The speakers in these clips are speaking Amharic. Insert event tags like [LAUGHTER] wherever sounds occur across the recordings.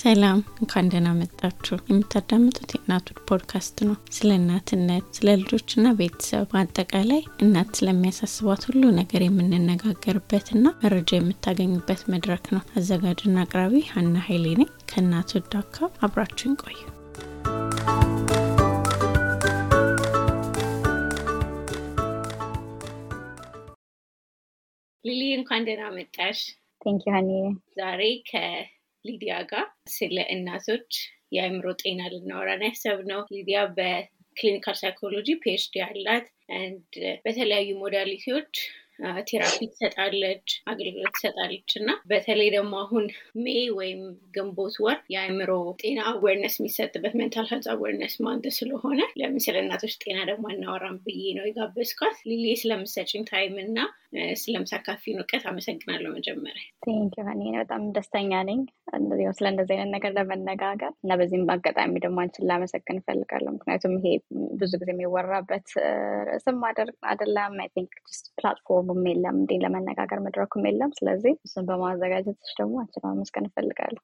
ሰላም፣ እንኳን ደህና መጣችሁ። የምታዳምጡት የእናቱን ፖድካስት ነው። ስለ እናትነት፣ ስለ ልጆችና ቤተሰብ፣ በአጠቃላይ እናት ስለሚያሳስቧት ሁሉ ነገር የምንነጋገርበትና መረጃ የምታገኙበት መድረክ ነው። አዘጋጅና አቅራቢ ሀና ኃይሌ ነኝ። ከእናቱ ዳካ አብራችሁን ቆዩ። ሊሊ እንኳን ደህና መጣሽ። thank you honey። ዛሬ ከሊዲያ ጋር ስለ እናቶች የአእምሮ ጤና ልናወራን ያሰብነው። ሊዲያ በ clinical psychology PhD አላት። በተለያዩ modality ዎች therapy ትሰጣለች፣ አገልግሎት ትሰጣለች እና በተለይ ደግሞ አሁን May ወይም ግንቦት ወር የአእምሮ ጤና awareness የሚሰጥበት mental health awareness month ስለሆነ ለምን ስለ እናቶች ጤና ደግሞ አናወራም ብዬ ነው የጋበዝኳት። ሊሊ ስለምትሰጭኝ time እና ስለምታካፍዪን እውቀት አመሰግናለሁ። መጀመሪያ በጣም ደስተኛ ነኝ ስለ እንደዚህ አይነት ነገር ለመነጋገር እና በዚህም በአጋጣሚ ደግሞ አንቺን ላመሰግን እፈልጋለሁ። ምክንያቱም ይሄ ብዙ ጊዜ የሚወራበት ርዕስም አይደለም። I think platform ኡም የለም እንዲ ለመነጋገር መድረኩም የለም። ስለዚህ እሱን በማዘጋጀትሽ ደግሞ አንቺን ማመስገን እፈልጋለሁ።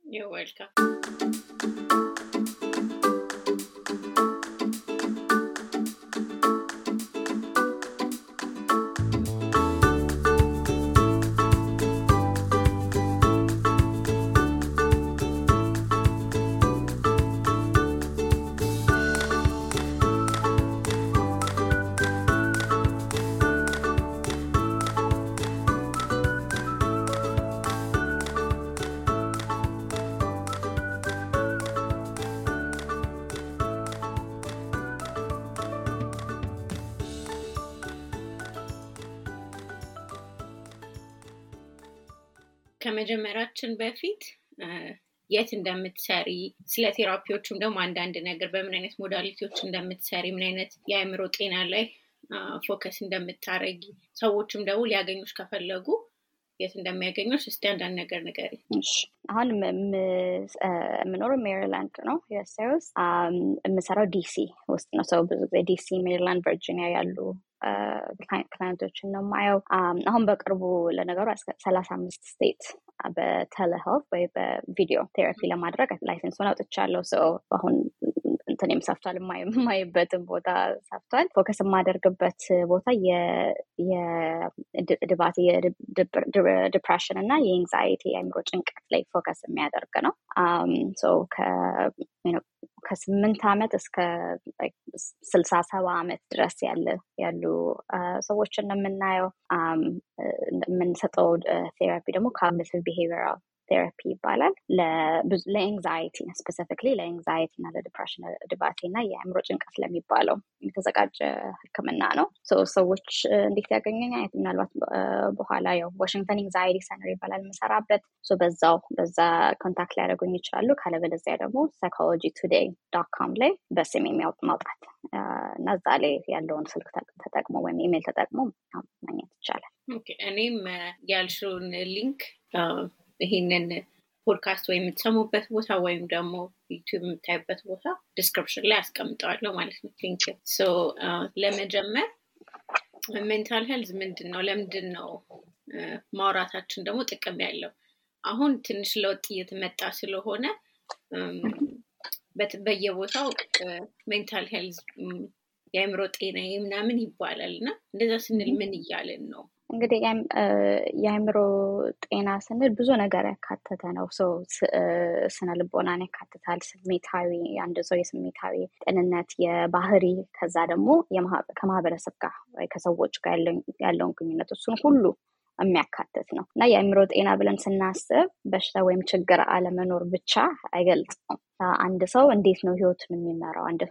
ከመጀመራችን በፊት የት እንደምትሰሪ ስለ therapy ዎቹም ደግሞ አንዳንድ ነገር በምን አይነት modality ዎች እንደምትሰሪ ምን አይነት የአእምሮ ጤና ላይ focus እንደምታረጊ ሰዎችም ደግሞ ሊያገኙሽ ከፈለጉ የት እንደሚያገኙሽ እስቲ አንዳንድ ነገር ንገሪ። አሁን የምኖረው ሜሪላንድ ነው USA ውስጥ። የምሰራው DC ውስጥ ነው። ሰው ብዙ ጊዜ DC፣ ሜሪላንድ፣ ቨርጂኒያ ያሉ client ኦችን ነው የማየው። አሁን በቅርቡ ለነገሩ ሰላሳ አምስት state በ telehealth ወይ በቪዲዮ therapy ለማድረግ license ኡን አውጥቻለሁ። ሰው አሁን እንትንም ሰፍቷል፣ የማይበትም ቦታ ሰፍቷል። focus የማደርግበት ቦታ የድባቴ depression እና የ anxiety የአእምሮ ጭንቀት ላይ focus የሚያደርግ ነው። ከስምንት ዓመት እስከ ስልሳ ሰባ ዓመት ድረስ ያሉ ሰዎችን የምናየው። የምንሰጠው therapy ደግሞ cognitive behavioral therapy ይባላል። ለ anxiety specifically ለ anxiety እና ለ depression ድባቴ እና የአእምሮ ጭንቀት ለሚባለው የተዘጋጀ ሕክምና ነው። ሰዎች እንዴት ያገኙኛል ምናልባት በኋላ ያው Washington Anxiety Center ይባላል የምሰራበት በዛው በዛ contact ሊያደርጉኝ ይችላሉ። ካለበለዚያ ደግሞ Psychology Today dot ላይ በስም የሚያውጥ ማውጣት እና እዛ ላይ ያለውን ስልክ ተጠቅሞ ወይም ኢሜይል ተጠቅሞ ማግኘት ይቻላል። እኔም ያልሽውን link ይሄንን ፖድካስት ወይም የምትሰሙበት ቦታ ወይም ደግሞ YouTube የምታዩበት ቦታ description ላይ አስቀምጠዋለሁ ማለት ነው። think ለመጀመር mental health ምንድን ነው? ለምንድን ነው ማውራታችን ደግሞ ጥቅም ያለው? አሁን ትንሽ ለውጥ እየተመጣ ስለሆነ በየቦታው mental health የአእምሮ ጤና ምናምን ይባላል እና እንደዛ ስንል ምን እያልን ነው? እንግዲህ የአእምሮ ጤና ስንል ብዙ ነገር ያካተተ ነው። ሰው ስነ ልቦናን ያካትታል። ስሜታዊ አንድ ሰው የስሜታዊ ጤንነት፣ የባህሪ ከዛ ደግሞ ከማህበረሰብ ጋር ከሰዎች ጋር ያለውን ግንኙነት እሱን ሁሉ የሚያካትት ነው እና የአእምሮ ጤና ብለን ስናስብ በሽታ ወይም ችግር አለመኖር ብቻ አይገልጽም። አንድ ሰው እንዴት ነው ህይወቱን የሚመራው? አንድ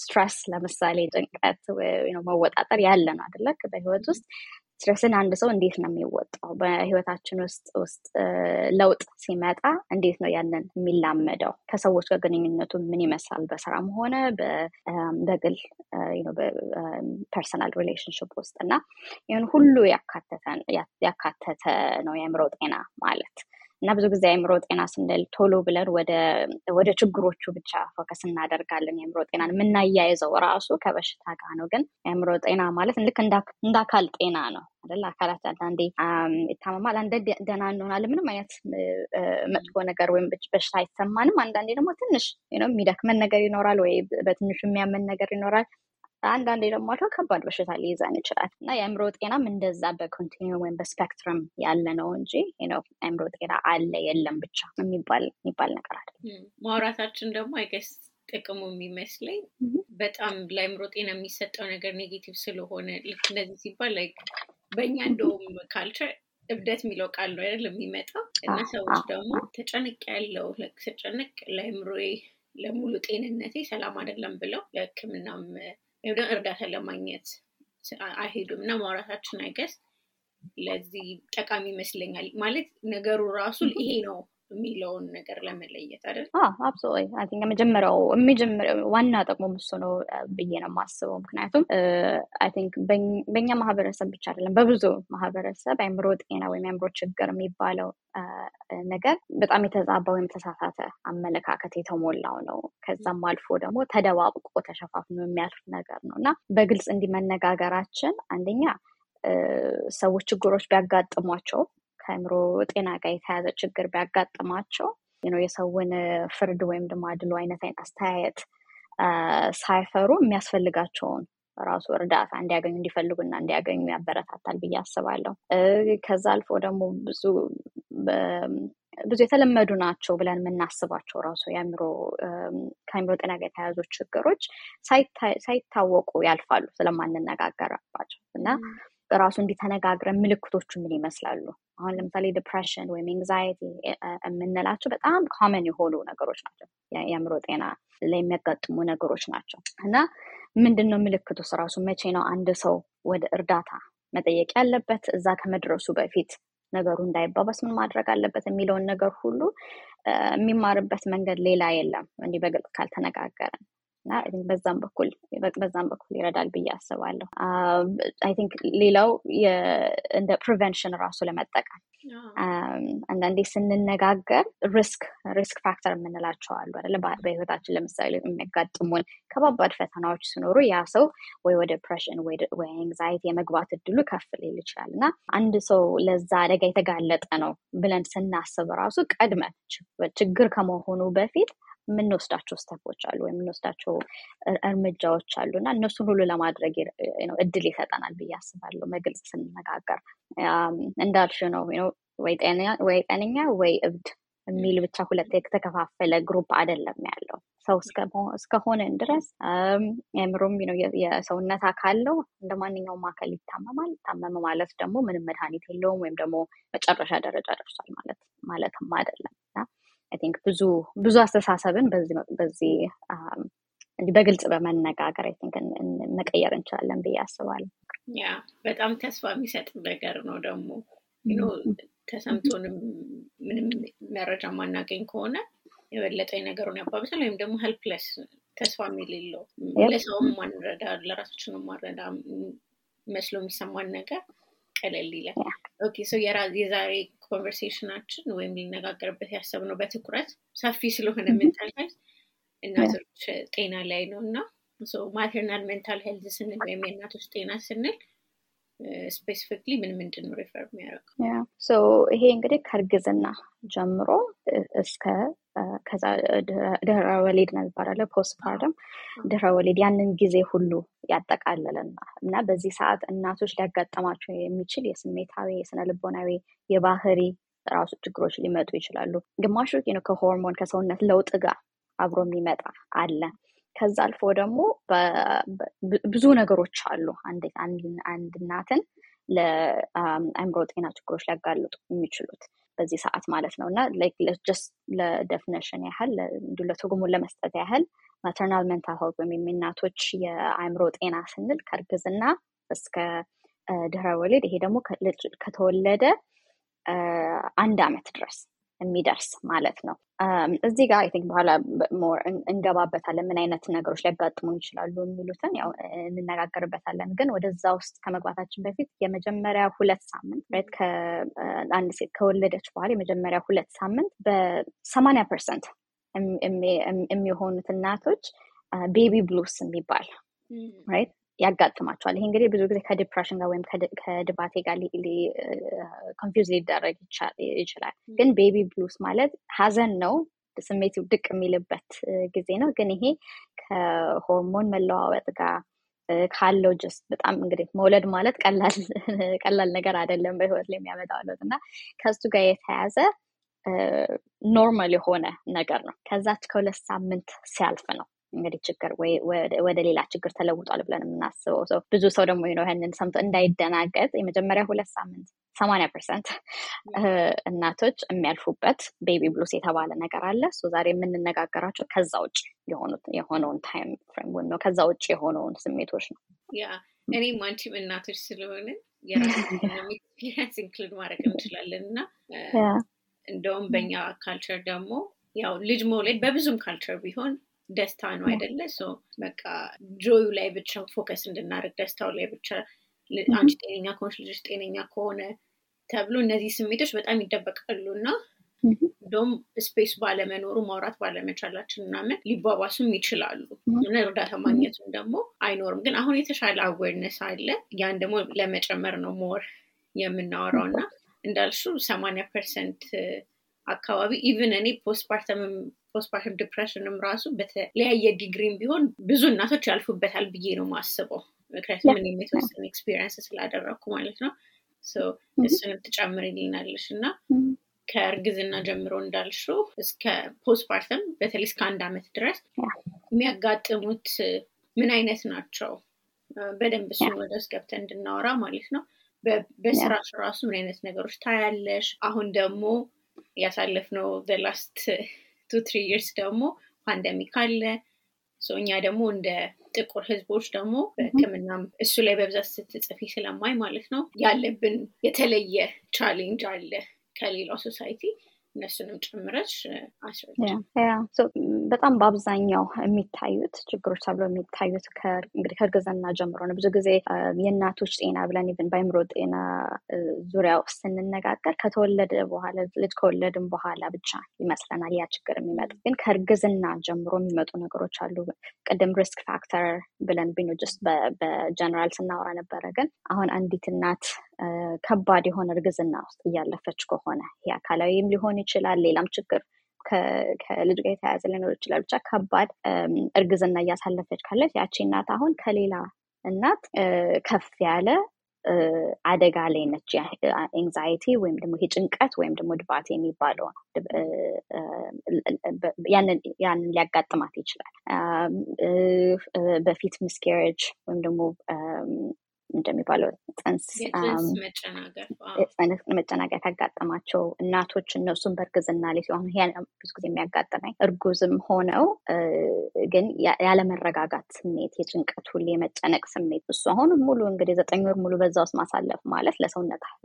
stress ለምሳሌ ጭንቀት መወጣጠር ያለ ነው አይደለ? በህይወት ውስጥ stress ን አንድ ሰው እንዴት ነው የሚወጣው? በህይወታችን ውስጥ ውስጥ ለውጥ ሲመጣ እንዴት ነው ያንን የሚላመደው? ከሰዎች ጋር ግንኙነቱ ምን ይመስላል? በስራም ሆነ በግል personal relationship ውስጥ እና ይህን ሁሉ ያካተተ ነው የአእምሮ ጤና ማለት እና ብዙ ጊዜ የአእምሮ ጤና ስንል ቶሎ ብለን ወደ ችግሮቹ ብቻ focus እናደርጋለን። የአእምሮ ጤናን የምናያይዘው ራሱ ከበሽታ ጋር ነው። ግን የአእምሮ ጤና ማለት ልክ እንደ አካል ጤና ነው አይደል? አካላት አንዳንዴ ይታመማል፣ አንዳንዴ ደህና እንሆናለን። ምንም አይነት መጥፎ ነገር ወይም በሽታ አይሰማንም። አንዳንዴ ደግሞ ትንሽ የሚደክመን ነገር ይኖራል፣ ወይ በትንሹ የሚያመን ነገር ይኖራል። አንዳንዴ ደግሞ አልፎ ከባድ በሽታ ሊይዘን ይችላል እና የአእምሮ ጤናም እንደዛ በ continuum ወይም በ spectrum ያለ ነው እንጂ አእምሮ ጤና አለ የለም ብቻ የሚባል ነገር አለ። ማውራታችን ደግሞ I guess ጥቅሙ የሚመስለኝ በጣም ለአእምሮ ጤና የሚሰጠው ነገር negative ስለሆነ ልክ እንደዚህ ሲባል በእኛ እንደውም culture እብደት የሚለው ቃል ነው አይደል የሚመጣው እና ሰዎች ደግሞ ተጨንቄያለው ስጨነቅ ለአእምሮዬ ለሙሉ ጤንነቴ ሰላም አይደለም ብለው ለሕክምናም እርዳታ ለማግኘት አይሄዱም እና ማውራታችን I guess ለዚህ ጠቃሚ ይመስለኛል። ማለት ነገሩ ራሱ ይሄ ነው የሚለውን ነገር ለመለየት አይደል? think የመጀመሪያው የሚጀምረው ዋና ጥቅሙ እሱ ነው ብዬ ነው የማስበው። ምክንያቱም I think በእኛ ማህበረሰብ ብቻ አይደለም በብዙ ማህበረሰብ አእምሮ ጤና ወይም አእምሮ ችግር የሚባለው ነገር በጣም የተዛባ ወይም የተሳሳተ አመለካከት የተሞላው ነው። ከዛም አልፎ ደግሞ ተደባብቆ ተሸፋፍኖ የሚያልፍ ነገር ነው እና በግልጽ እንዲህ መነጋገራችን አንደኛ ሰዎች ችግሮች ቢያጋጥሟቸው ከአእምሮ ጤና ጋር የተያያዘ ችግር ቢያጋጥማቸው የሰውን ፍርድ ወይም ደግሞ አድሎ አይነት አስተያየት ሳይፈሩ የሚያስፈልጋቸውን ራሱ እርዳታ እንዲያገኙ እንዲፈልጉና እንዲያገኙ ያበረታታል ብዬ አስባለሁ። ከዛ አልፎ ደግሞ ብዙ ብዙ የተለመዱ ናቸው ብለን የምናስባቸው ራሱ የአእምሮ ከአእምሮ ጤና ጋር የተያያዙ ችግሮች ሳይታወቁ ያልፋሉ ስለማንነጋገርባቸው እና ራሱ እንዲህ ተነጋግረን ምልክቶቹ ምን ይመስላሉ? አሁን ለምሳሌ depression ወይም anxiety የምንላቸው በጣም common የሆኑ ነገሮች ናቸው። የአእምሮ ጤና ላይ የሚያጋጥሙ ነገሮች ናቸው እና ምንድን ነው ምልክቱስ ራሱ መቼ ነው አንድ ሰው ወደ እርዳታ መጠየቅ ያለበት? እዛ ከመድረሱ በፊት ነገሩ እንዳይባባስ ምን ማድረግ አለበት የሚለውን ነገር ሁሉ የሚማርበት መንገድ ሌላ የለም እንዲህ በግልጽ ካልተነጋገርን እና በዛም በኩል በዛም በኩል ይረዳል ብዬ አስባለሁ። I think ሌላው እንደ prevention ራሱ ለመጠቀም አንዳንዴ ስንነጋገር risk risk factor የምንላቸው አሉ አይደለ? በህይወታችን ለምሳሌ የሚያጋጥሙን ከባባድ ፈተናዎች ሲኖሩ ያ ሰው ወይ ወደ depression ወይ anxiety የመግባት እድሉ ከፍ ሊል ይችላል እና አንድ ሰው ለዛ አደጋ የተጋለጠ ነው ብለን ስናስብ ራሱ ቀድመን ችግር ከመሆኑ በፊት የምንወስዳቸው step ኦች አሉ ወይም የምንወስዳቸው እርምጃዎች አሉ እና እነሱን ሁሉ ለማድረግ እድል ይሰጠናል ብዬ አስባለሁ። በግልጽ ስንነጋገር እንዳልሽ ነው ወይ ጤነኛ ወይ እብድ የሚል ብቻ ሁለት የተከፋፈለ group አይደለም ያለው። ሰው እስከሆነን ድረስ የአእምሮም የሰውነት አካል ነው። እንደ ማንኛውም አካል ይታመማል። ታመመ ማለት ደግሞ ምንም መድኃኒት የለውም ወይም ደግሞ መጨረሻ ደረጃ ደርሷል ማለት ማለትም አይደለም I think ብዙ ብዙ አስተሳሰብን በዚህ በግልጽ በመነጋገር I think መቀየር እንችላለን ብዬ አስባለሁ። ያ በጣም ተስፋ የሚሰጥ ነገር ነው። ደግሞ ተሰምቶንም ምንም መረጃ ማናገኝ ከሆነ የበለጠ ነገሩን ያባብሳል። ወይም ደግሞ helpless ተስፋ የሌለው ለሰውም ማንረዳ ለራሳችን ማንረዳ መስሎ የሚሰማን ነገር ቀለል ይላል። okay የዛሬ conversation ኣችን ወይም ሊነጋገርበት ያሰብነው በትኩረት ሰፊ ስለሆነ mental health እናቶች ጤና ላይ ነው እና maternal mental health ስንል ወይም የእናቶች ጤና ስንል specifically ምን ምንድን ነው refer የሚያደርገው? ይሄ እንግዲህ ከእርግዝና ጀምሮ እስከ ከዛ ድህረ ወሊድ ነው የሚባለው postpartum ድህረ ወሊድ ያንን ጊዜ ሁሉ ያጠቃልልና እና በዚህ ሰዓት እናቶች ሊያጋጠማቸው የሚችል የስሜታዊ የስነ ልቦናዊ የባህሪ ራሱ ችግሮች ሊመጡ ይችላሉ። ግማሹ ከሆርሞን ከሰውነት ለውጥ ጋር አብሮ የሚመጣ አለ። ከዛ አልፎ ደግሞ ብዙ ነገሮች አሉ። አንድ እናትን ለአእምሮ ጤና ችግሮች ሊያጋልጡ የሚችሉት በዚህ ሰዓት ማለት ነው። እና ለ definition ያህል ለትርጉሙን ለመስጠት ያህል maternal mental health ወይም የእናቶች የአእምሮ ጤና ስንል ከእርግዝና እስከ ድህረ ወሊድ ይሄ ደግሞ ከተወለደ አንድ አመት ድረስ የሚደርስ ማለት ነው። እዚህ ጋር I think በኋላ more እንገባበታለን ምን አይነት ነገሮች ሊያጋጥሙ ይችላሉ የሚሉትን ያው እንነጋገርበታለን። ግን ወደዛ ውስጥ ከመግባታችን በፊት የመጀመሪያ ሁለት ሳምንት አንድ ሴት ከወለደች በኋላ የመጀመሪያ ሁለት ሳምንት በሰማኒያ percent የሚሆኑት እናቶች baby blues የሚባል right ያጋጥማቸዋል። ይሄ እንግዲህ ብዙ ጊዜ ከ depression ጋር ወይም ከድባቴ ጋር confuse ሊደረግ ይችላል። ግን baby blues ማለት ሀዘን ነው፣ ስሜት ድቅ የሚልበት ጊዜ ነው። ግን ይሄ ከሆርሞን መለዋወጥ ጋር ካለው just በጣም እንግዲህ መውለድ ማለት [LAUGHS] ቀላል ነገር አይደለም በህይወት ላይ የሚያመጣው ለውጥ እና ከሱ ጋር የተያያዘ normal የሆነ ነገር ነው። ከዛች ከሁለት ሳምንት ሲያልፍ ነው እንግዲህ ችግር ወደ ሌላ ችግር ተለውጧል ብለን የምናስበው ሰው ብዙ ሰው ደግሞ ነው ይህንን ሰምቶ እንዳይደናገጥ የመጀመሪያ ሁለት ሳምንት ሰማኒያ percent [LAUGHS] እናቶች የሚያልፉበት baby blues የተባለ ነገር አለ። ዛሬ የምንነጋገራቸው ከዛ ውጭ የሆነውን time frame ወይም ነው ከዛ ውጭ የሆነውን ስሜቶች ነው። ያ እኔም አንቺም እናቶች ስለሆነ experience include ማድረግ እንችላለን እና እንደውም በኛ culture ደግሞ ያው ልጅ መውለድ በብዙም culture ቢሆን ደስታ ነው አይደለ? በቃ joy ኡ ላይ ብቻ focus እንድናደርግ ደስታው ላይ ብቻ አንቺ ጤነኛ ከሆንሽ ልጆች ጤነኛ ከሆኑ ተብሎ እነዚህ ስሜቶች በጣም ይደበቃሉ እና እንደውም space ባለመኖሩ ማውራት ባለመቻላችን ምናምን ሊባባሱም ይችላሉ እና እርዳታ ማግኘቱም ደግሞ አይኖርም። ግን አሁን የተሻለ awareness አለ። ያን ደግሞ ለመጨመር ነው more የምናወራው እና እንዳልሽው ሰማኒያ percent አካባቢ even እኔ postpartum depression ም ራሱ በተለያየ ዲግሪም ቢሆን ብዙ እናቶች ያልፉበታል ብዬ ነው ማስበው። ምክንያቱም እኔም የተወሰነ experience ስላደረግኩ ማለት ነው። እሱንም ትጨምርልናለሽ እና ከእርግዝና ጀምሮ እንዳልሽው እስከ postpartum በተለይ እስከ አንድ አመት ድረስ የሚያጋጥሙት ምን አይነት ናቸው? በደንብ እሱን ወደ ውስጥ ገብተን እንድናወራ ማለት ነው። በስራሽ ራሱ ምን አይነት ነገሮች ታያለሽ? አሁን ደግሞ ያሳለፍነው last three years ደግሞ pandemic አለ። እኛ ደግሞ እንደ ጥቁር ህዝቦች ደግሞ በህክምናም እሱ ላይ በብዛት ስትጽፊ ስለማይ ማለት ነው ያለብን የተለየ challenge አለ ከሌላው society እነሱንም ጨምረሽ በጣም በአብዛኛው የሚታዩት ችግሮች ተብሎ የሚታዩት እንግዲህ ከእርግዝና ጀምሮ ነው። ብዙ ጊዜ የእናቶች ጤና ብለን even በአይምሮ ጤና ዙሪያ ውስጥ ስንነጋገር ከተወለደ በኋላ ልጅ ከወለድን በኋላ ብቻ ይመስለናል ያ ችግር የሚመጣ ግን ከእርግዝና ጀምሮ የሚመጡ ነገሮች አሉ። ቅድም risk factor ብለን ቢኖ just በ general ስናወራ ነበረ። ግን አሁን አንዲት እናት ከባድ የሆነ እርግዝና ውስጥ እያለፈች ከሆነ የአካላዊም ሊሆን ይችላል፣ ሌላም ችግር ከልጅ ጋር የተያያዘ ሊኖር ይችላል። ብቻ ከባድ እርግዝና እያሳለፈች ካለች ያቺ እናት አሁን ከሌላ እናት ከፍ ያለ አደጋ ላይ ነች። anxiety ወይም ደግሞ ይሄ ጭንቀት ወይም ደግሞ ድባት የሚባለው ያንን ሊያጋጥማት ይችላል። በፊት miscarriage ወይም ደግሞ እንደሚባለው ጽንስ መጨናገፍ ያጋጠማቸው እናቶች እነሱም በእርግዝና ላይ ሲሆን ብዙ ጊዜ የሚያጋጥመኝ እርጉዝም ሆነው ግን ያለመረጋጋት ስሜት፣ የጭንቀት ሁሌ የመጨነቅ ስሜት እሱ አሁን ሙሉ እንግዲህ ዘጠኝ ወር ሙሉ በዛ ውስጥ ማሳለፍ ማለት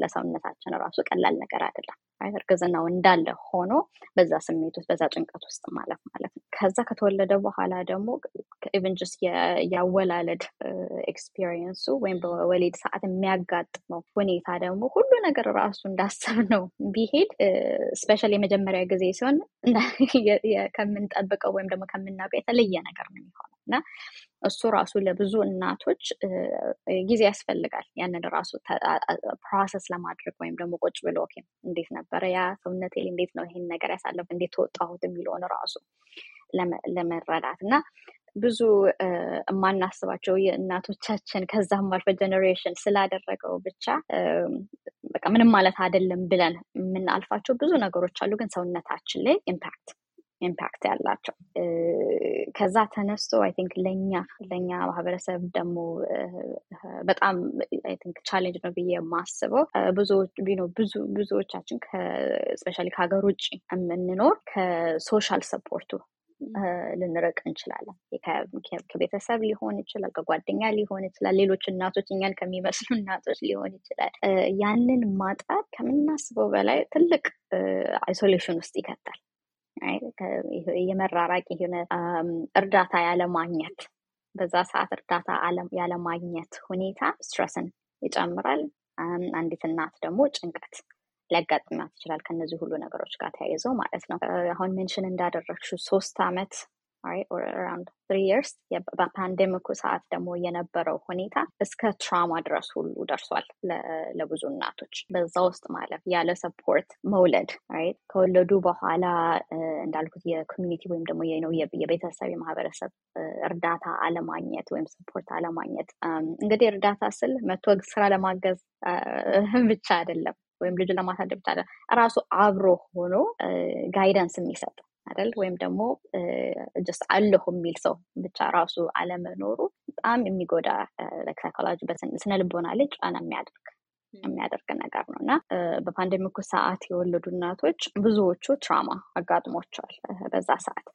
ለሰውነታችን ራሱ ቀላል ነገር አይደለም። እርግዝናው እንዳለ ሆኖ በዛ ስሜት ውስጥ በዛ ጭንቀት ውስጥ ማለፍ ማለት ነው። ከዛ ከተወለደ በኋላ ደግሞ even just የአወላለድ experience ኡ ወይም በወሊድ ሰዓት የሚያጋጥመው ሁኔታ ደግሞ ሁሉ ነገር ራሱ እንዳሰብነው ቢሄድ። especially የመጀመሪያ ጊዜ ሲሆን ከምንጠብቀው ወይም ደግሞ ከምናውቀው የተለየ ነገር ነው የሚሆነው። እና እሱ ራሱ ለብዙ እናቶች ጊዜ ያስፈልጋል። ያንን ራሱ process ለማድረግ ወይም ደግሞ ቁጭ ብሎ እንዴት ነበረ? ያ ሰውነቴ እንዴት ነው ይሄን ነገር ያሳለፈው እንዴት ተወጣሁት? የሚለውን ራሱ ለመረዳት እና ብዙ የማናስባቸው የእናቶቻችን ከዛም አልፎ generation ስላደረገው ብቻ በቃ ምንም ማለት አይደለም ብለን የምናልፋቸው ብዙ ነገሮች አሉ፣ ግን ሰውነታችን ላይ impact impact ያላቸው ከዛ ተነስቶ I think ለኛ ለኛ ማህበረሰብ ደግሞ በጣም I think challenge ነው ብዬ የማስበው። ብዙ ብዙዎቻችን especially ከሀገር ውጭ የምንኖር ከ social support ኡ ልንርቅ እንችላለን። ከቤተሰብ ሊሆን ይችላል፣ ከጓደኛ ሊሆን ይችላል፣ ሌሎች እናቶች እኛን ከሚመስሉ [LAUGHS] እናቶች ሊሆን ይችላል። ያንን ማጣት ከምናስበው በላይ ትልቅ isolation ውስጥ ይከታል። የመራራቅ የሆነ እርዳታ ያለማግኘት በዛ ሰዓት እርዳታ ያለማግኘት ሁኔታ stress ን ይጨምራል። አንዲት እናት ደግሞ ጭንቀት ሊያጋጥማት ይችላል ከነዚህ ሁሉ ነገሮች ጋር ተያይዘው ማለት ነው። አሁን mention እንዳደረግሽው ሶስት አመት around three years በ pandemic ኡ ሰዓት ደግሞ የነበረው ሁኔታ እስከ trauma ድረስ ሁሉ ደርሷል ለብዙ እናቶች። በዛ ውስጥ ማለፍ ያለ support መውለድ ከወለዱ በኋላ እንዳልኩት የ community ወይም ደግሞ የቤተሰብ የማህበረሰብ እርዳታ አለማግኘት ወይም support አለማግኘት። እንግዲህ እርዳታ ስል መጥቶ ስራ ለማገዝ ብቻ አይደለም ወይም ልጅ ለማሳደግ ብቻ ራሱ አብሮ ሆኖ guidance የሚሰጥ አይደል? ወይም ደግሞ just አለሁ የሚል ሰው ብቻ ራሱ አለመኖሩ በጣም የሚጎዳ ሳይኮሎጂ በስነ ላይ ጫና የሚያደርግ የሚያደርግ ነገር ነው እና በ pandemic ኡ ሰዓት የወለዱ እናቶች ብዙዎቹ trauma አጋጥሟቸዋል በዛ ሰዓት።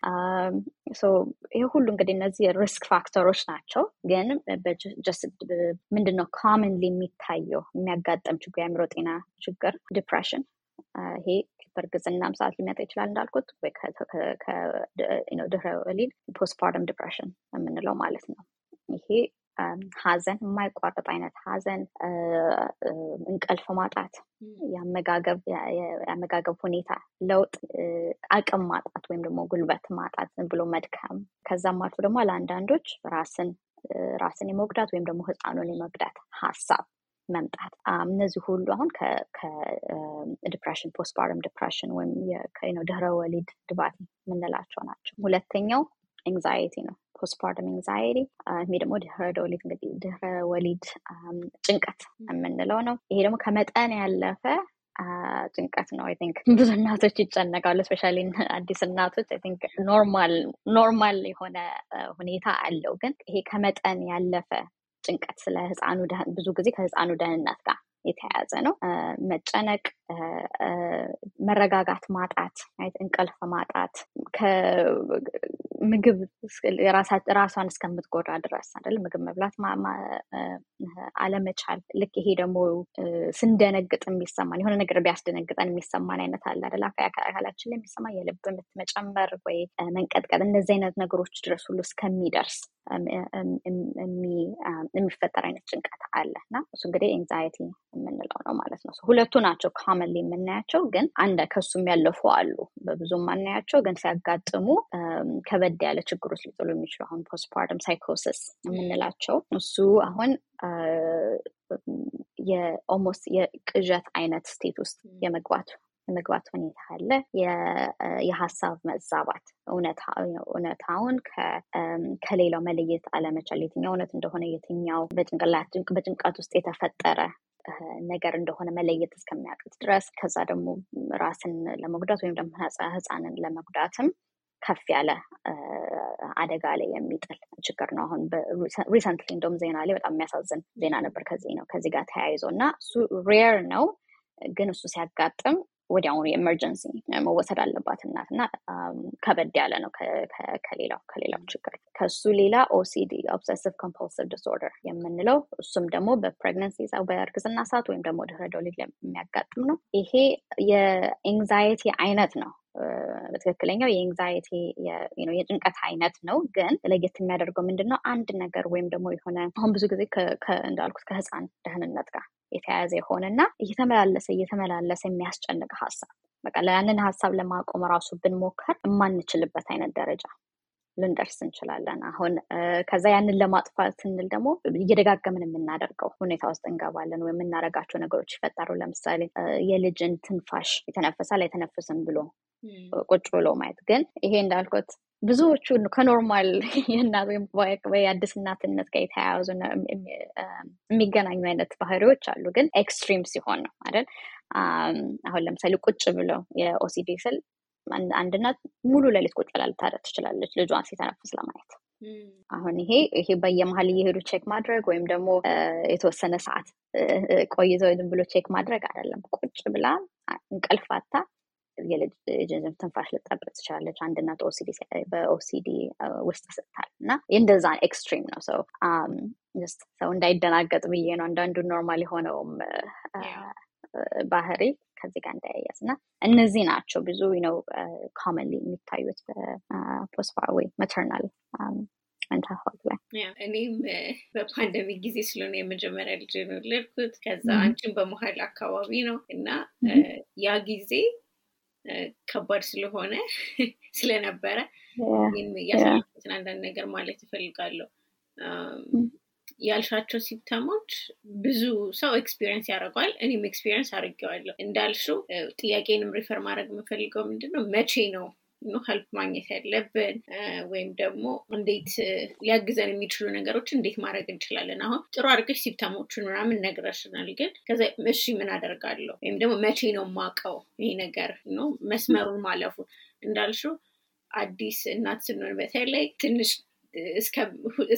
ይህ ሁሉ እንግዲህ እነዚህ risk factor ኦች ናቸው። ግን ምንድነው commonly የሚታየው የሚያጋጥም ችግር የአእምሮ ጤና ችግር depression ይሄ በእርግዝናም ሰዓት ሊመጣ ይችላል እንዳልኩት ድህረ ወሊድ postpartum depression የምንለው ማለት ነው። ይሄ ሀዘን የማይቋረጥ አይነት ሀዘን፣ እንቅልፍ ማጣት፣ የአመጋገብ ሁኔታ ለውጥ፣ አቅም ማጣት ወይም ደግሞ ጉልበት ማጣት፣ ዝም ብሎ መድከም ከዛም አልፎ ደግሞ ለአንዳንዶች ራስን ራስን የመጉዳት ወይም ደግሞ ህፃኑን የመጉዳት ሀሳብ መምጣት እነዚህ ሁሉ አሁን ከ depression postpartum depression ወይም ድህረ ወሊድ ድባቴ የምንላቸው ናቸው። ሁለተኛው anxiety ነው። postpartum anxiety ይሄ ደግሞ ድህረ ወሊድ እንግዲህ ድህረ ወሊድ ጭንቀት የምንለው ነው። ይሄ ደግሞ ከመጠን ያለፈ ጭንቀት ነው። I think ብዙ እናቶች ይጨነቃሉ። especially አዲስ እናቶች I think normal normal የሆነ ሁኔታ አለው። ግን ይሄ ከመጠን ያለፈ ጭንቀት ስለ ህፃኑ ብዙ ጊዜ ከህፃኑ ደህንነት ጋር የተያያዘ ነው። መጨነቅ፣ መረጋጋት ማጣት፣ እንቅልፍ ማጣት ምግብ ራሷን እስከምትጎዳ ድረስ አይደል ምግብ መብላት አለመቻል። ልክ ይሄ ደግሞ ስንደነግጥ የሚሰማን የሆነ ነገር ቢያስደነግጠን የሚሰማን አይነት አለ አይደል አካላችን ላይ የሚሰማ የልብ ምት መጨመር ወይ መንቀጥቀጥ፣ እነዚህ አይነት ነገሮች ድረስ ሁሉ እስከሚደርስ የሚፈጠር አይነት ጭንቀት አለ እና እሱ እንግዲህ anxiety የምንለው ነው ማለት ነው። ሁለቱ ናቸው commonly የምናያቸው፣ ግን አንድ ከሱም ያለፉ አሉ በብዙ ማናያቸው፣ ግን ሲያጋጥሙ ከበድ ያለ ችግሮች ሊጥሉ የሚችሉ አሁን postpartum psychosis የምንላቸው እሱ አሁን የ almost የቅዠት አይነት state ውስጥ የመግባት የመግባት ሁኔታ አለ። የሀሳብ መዛባት እውነታውን ከሌላው መለየት አለመቻል፣ የትኛው እውነት እንደሆነ የትኛው በጭንቅላት በጭንቀት ውስጥ የተፈጠረ ነገር እንደሆነ መለየት እስከሚያቅት ድረስ ከዛ ደግሞ ራስን ለመጉዳት ወይም ደግሞ ህፃንን ለመጉዳትም ከፍ ያለ አደጋ ላይ የሚጥል ችግር ነው። አሁን recently እንደውም ዜና ላይ በጣም የሚያሳዝን ዜና ነበር ከዚህ ነው ከዚህ ጋር ተያይዞ እና እሱ rare ነው፣ ግን እሱ ሲያጋጥም ወዲያውኑ የ emergency መወሰድ አለባት እናት እና ከበድ ያለ ነው ከሌላው ከሌላው ችግር። ከሱ ሌላ OCD obsessive compulsive disorder የምንለው እሱም ደግሞ በ pregnancy በእርግዝና ሰዓት ወይም ደግሞ ድህረ ወሊድ የሚያጋጥም ነው። ይሄ የኤንግዛይቲ አይነት ነው። በትክክለኛው የኤንግዛይቲ የጭንቀት አይነት ነው። ግን ለየት የሚያደርገው ምንድን ነው? አንድ ነገር ወይም ደግሞ የሆነ አሁን ብዙ ጊዜ እንዳልኩት ከህፃን ደህንነት ጋር የተያያዘ የሆነ እና እየተመላለሰ እየተመላለሰ የሚያስጨንቅ ሀሳብ በቃ ያንን ሀሳብ ለማቆም ራሱ ብንሞከር የማንችልበት አይነት ደረጃ ልንደርስ እንችላለን። አሁን ከዛ ያንን ለማጥፋት ስንል ደግሞ እየደጋገምን የምናደርገው ሁኔታ ውስጥ እንገባለን ወይም የምናደርጋቸው ነገሮች ይፈጠሩ። ለምሳሌ የልጅን ትንፋሽ ይተነፍሳል አይተነፍስም ብሎ ቁጭ ብሎ ማየት። ግን ይሄ እንዳልኩት ብዙዎቹ ከ normal [LAUGHS] የእናት ወይም የአዲስ እናትነት ጋር የተያያዙ የሚገናኙ አይነት ባህሪዎች አሉ። ግን extreme ሲሆን ነው አይደል? አሁን ለምሳሌ ቁጭ ብለው የ OCD ስል አንድ እናት ሙሉ ሌሊት ቁጭ ብላ ልታደር ትችላለች ልጇን ሲተነፍስ ለማየት። አሁን ይሄ ይሄ በየመሀል እየሄዱ check ማድረግ ወይም ደግሞ የተወሰነ ሰዓት ቆይተው ዝም ብሎ check ማድረግ አይደለም። ቁጭ ብላ እንቅልፍ አጥታ ትንፋሽ ልትጠብቅ ትችላለች። አንድ እናት በ OCD ውስጥ ስትባል እና እንደዛ extreme ነው ሰው ሰው እንዳይደናገጥ ብዬ ነው አንዳንዱ normal የሆነውም ባህሪ ከዚህ ጋር እንዳያያዝ እና እነዚህ ናቸው ብዙ ነው commonly የሚታዩት በ postpartum ወይ maternal mental ላይ. እኔም በ pandemic ጊዜ ስለሆነ የመጀመሪያ ልጅ ነው የወለድኩት። ከዛ አንቺን በመሀል አካባቢ ነው እና ያ ጊዜ ከባድ ስለሆነ [LAUGHS] ስለነበረ ያሳለፉትን አንዳንድ ነገር ማለት እፈልጋለሁ። ያልሻቸው symptom ኦች ብዙ ሰው experience ያደርገዋል። እኔም experience አድርጌዋለሁ። እንዳልሽው ጥያቄንም refer ማድረግ የምፈልገው ምንድን ነው መቼ ነው help ማግኘት ያለብን ወይም ደግሞ እንዴት ሊያግዘን የሚችሉ ነገሮች እንዴት ማድረግ እንችላለን? አሁን ጥሩ አድርገሽ symptom ኦቹን ምናምን ነግረሽናል፣ ግን ከዛ እሺ ምን አደርጋለሁ ወይም ደግሞ መቼ ነው የማውቀው ይሄ ነገር ነው መስመሩን ማለፉ እንዳልሽው አዲስ እናት ስንሆን በተለይ ትንሽ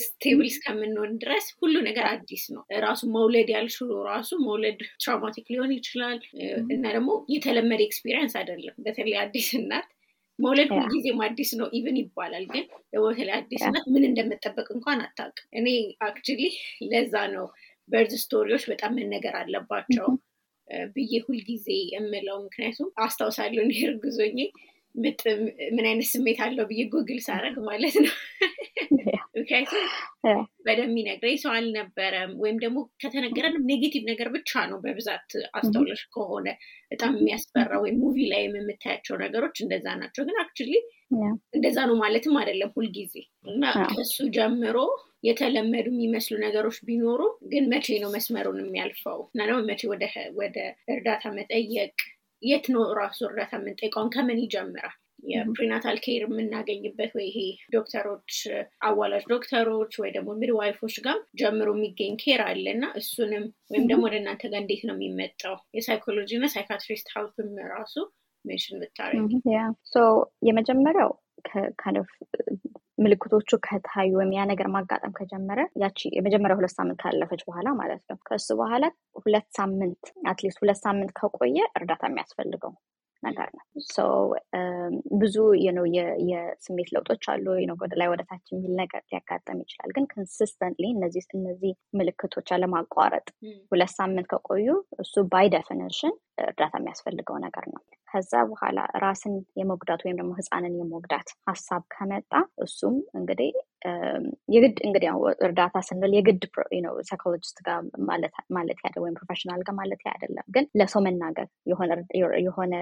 stable እስከምንሆን ድረስ ሁሉ ነገር አዲስ ነው። ራሱ መውለድ ያልሽው ራሱ መውለድ traumatic ሊሆን ይችላል እና ደግሞ የተለመደ experience አይደለም። በተለይ አዲስ እናት መውለድ ሁልጊዜም አዲስ ነው even ይባላል። ግን በተለይ አዲስ እናት ምን እንደምትጠብቅ እንኳን አታውቅም። እኔ actually ለዛ ነው birth story ዎች በጣም መነገር አለባቸው ብዬ ሁልጊዜ የምለው። ምክንያቱም አስታውሳለሁ እኔ እርጉዝ ሆኜ ምን አይነት ስሜት አለው ብዬ ጉግል ሳረግ ማለት ነው። ምክንያቱም በደንብ የሚነግረኝ ሰው አልነበረም። ወይም ደግሞ ከተነገረንም negative ነገር ብቻ ነው በብዛት አስተውለሽ ከሆነ በጣም የሚያስፈራ ወይም movie ላይ የምታያቸው ነገሮች እንደዛ ናቸው። ግን actually እንደዛ ነው ማለትም አይደለም ሁልጊዜ እና ከሱ ጀምሮ የተለመዱ የሚመስሉ ነገሮች ቢኖሩ ግን መቼ ነው መስመሩን የሚያልፈው እና ደግሞ መቼ ወደ እርዳታ መጠየቅ የት ነው ራሱ እርዳታ የምንጠይቀውን ከምን ይጀምራል? የ prenatal care የምናገኝበት ወይ ይሄ ዶክተሮች አዋላጅ ዶክተሮች ወይ ደግሞ midwife ኦች ጋር ጀምሮ የሚገኝ care አለ እና እሱንም ወይም ደግሞ ወደ እናንተ ጋር እንዴት ነው የሚመጣው? የሳይኮሎጂ እና psychiatrist help ም ራሱ mention ብታረግ የመጀመሪያው ምልክቶቹ ከታዩ ወይም ያ ነገር ማጋጠም ከጀመረ ያቺ የመጀመሪያ ሁለት ሳምንት ካለፈች በኋላ ማለት ነው። ከሱ በኋላ ሁለት ሳምንት at least ሁለት ሳምንት ከቆየ እርዳታ የሚያስፈልገው ነገር ነው። ብዙ የስሜት ለውጦች አሉ። ወደ ላይ ወደ ታች የሚል ነገር ሊያጋጠም ይችላል። ግን consistently እነዚህ እነዚህ ምልክቶች አለማቋረጥ ሁለት ሳምንት ከቆዩ እሱ by definition እርዳታ የሚያስፈልገው ነገር ነው። ከዛ በኋላ ራስን የመጉዳት ወይም ደግሞ ህፃንን የመጉዳት ሀሳብ ከመጣ እሱም እንግዲህ የግድ እንግዲህ እርዳታ ስንል የግድ psychologist ጋር ማለት ያደ ወይም professional ጋር ማለት አይደለም። ግን ለሰው መናገር የሆነ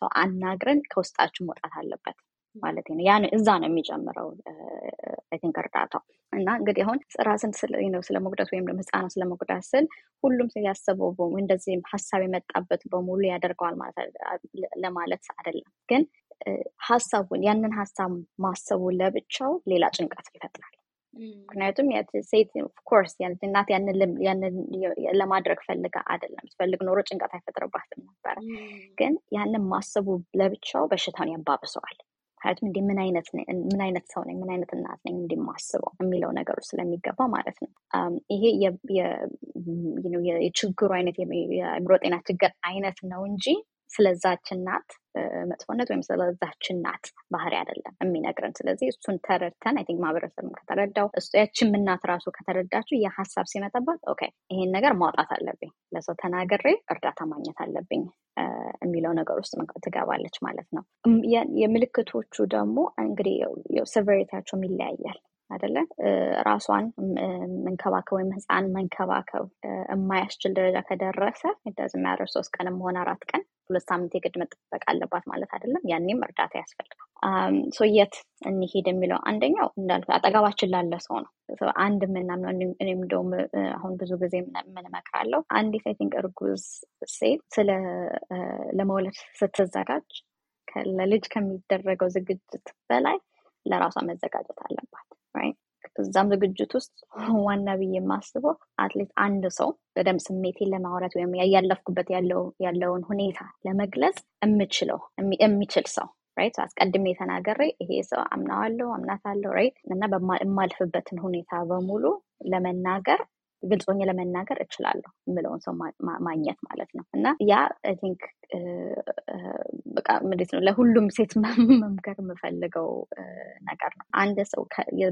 ሰው አናግረን ከውስጣችን መውጣት አለበት ማለት ነው። ያን እዛ ነው የሚጀምረው think እርዳታው እና እንግዲህ አሁን ራስን ስለ መጉዳት ወይም ደግሞ ህፃናት ስለ መጉዳት ስል ሁሉም ያሰበው እንደዚህ ሀሳብ የመጣበት በሙሉ ያደርገዋል ለማለት አይደለም። ግን ሀሳቡን ያንን ሀሳብ ማሰቡ ለብቻው ሌላ ጭንቀት ይፈጥራል። ምክንያቱም ሴት of course እናት ያንን ለማድረግ ፈልጋ አይደለም። ትፈልግ ኖሮ ጭንቀት አይፈጥርባትም ነበረ። ግን ያንን ማሰቡ ለብቻው በሽታውን ያባብሰዋል። ምክንያቱም እንዲህ ምን አይነት ሰው ነኝ፣ ምን አይነት እናት ነኝ? እንዲማስበው የሚለው ነገር ስለሚገባ ማለት ነው። ይሄ የችግሩ አይነት የአእምሮ ጤና ችግር አይነት ነው እንጂ ስለዛች እናት መጥፎነት ወይም ስለዛች እናት ባህሪ አይደለም የሚነግረን። ስለዚህ እሱን ተረድተን I think ማህበረሰብም ከተረዳው ያችም እናት ራሱ ከተረዳችው የሀሳብ ሲመጣባት okay ይሄን ነገር ማውጣት አለብኝ፣ ለሰው ተናግሬ እርዳታ ማግኘት አለብኝ የሚለው ነገር ውስጥ ትገባለች ማለት ነው። የምልክቶቹ ደግሞ እንግዲህ severity ያቸውም ይለያያል አይደለ? ራሷን መንከባከብ ወይም ህፃን መንከባከብ የማያስችል ደረጃ ከደረሰ ደዝ የሚያደር ሶስት ቀንም ሆነ አራት ቀን ሁለት ሳምንት የግድ መጠበቅ አለባት ማለት አይደለም። ያኔም እርዳታ ያስፈልጋል። የት እንሄድ የሚለው አንደኛው እንዳልኩ አጠገባችን ላለ ሰው ነው። አንድ የምናምነው እኔም እንደውም አሁን ብዙ ጊዜ የምንመክራለው አንዲት I think እርጉዝ ሴት ስለ ለመውለድ ስትዘጋጅ ለልጅ ከሚደረገው ዝግጅት በላይ ለራሷ መዘጋጀት አለባት። እዛም ዝግጅት ውስጥ [LAUGHS] ዋና ብዬ የማስበው at least አንድ ሰው በደንብ ስሜቴን ለማውራት ወይም ያለፍኩበት ያለውን ሁኔታ ለመግለጽ የምችለው የሚችል ሰው right አስቀድሜ ተናገሬ ይሄ ሰው አምናዋለሁ አምናታለሁ right እና የማልፍበትን ሁኔታ በሙሉ ለመናገር ግልጾኝ ለመናገር እችላለሁ የምለውን ሰው ማግኘት ማለት ነው እና ያ I think በቃ እንዴት ነው ለሁሉም ሴት መምከር የምፈልገው ነገር ነው። አንድ ሰው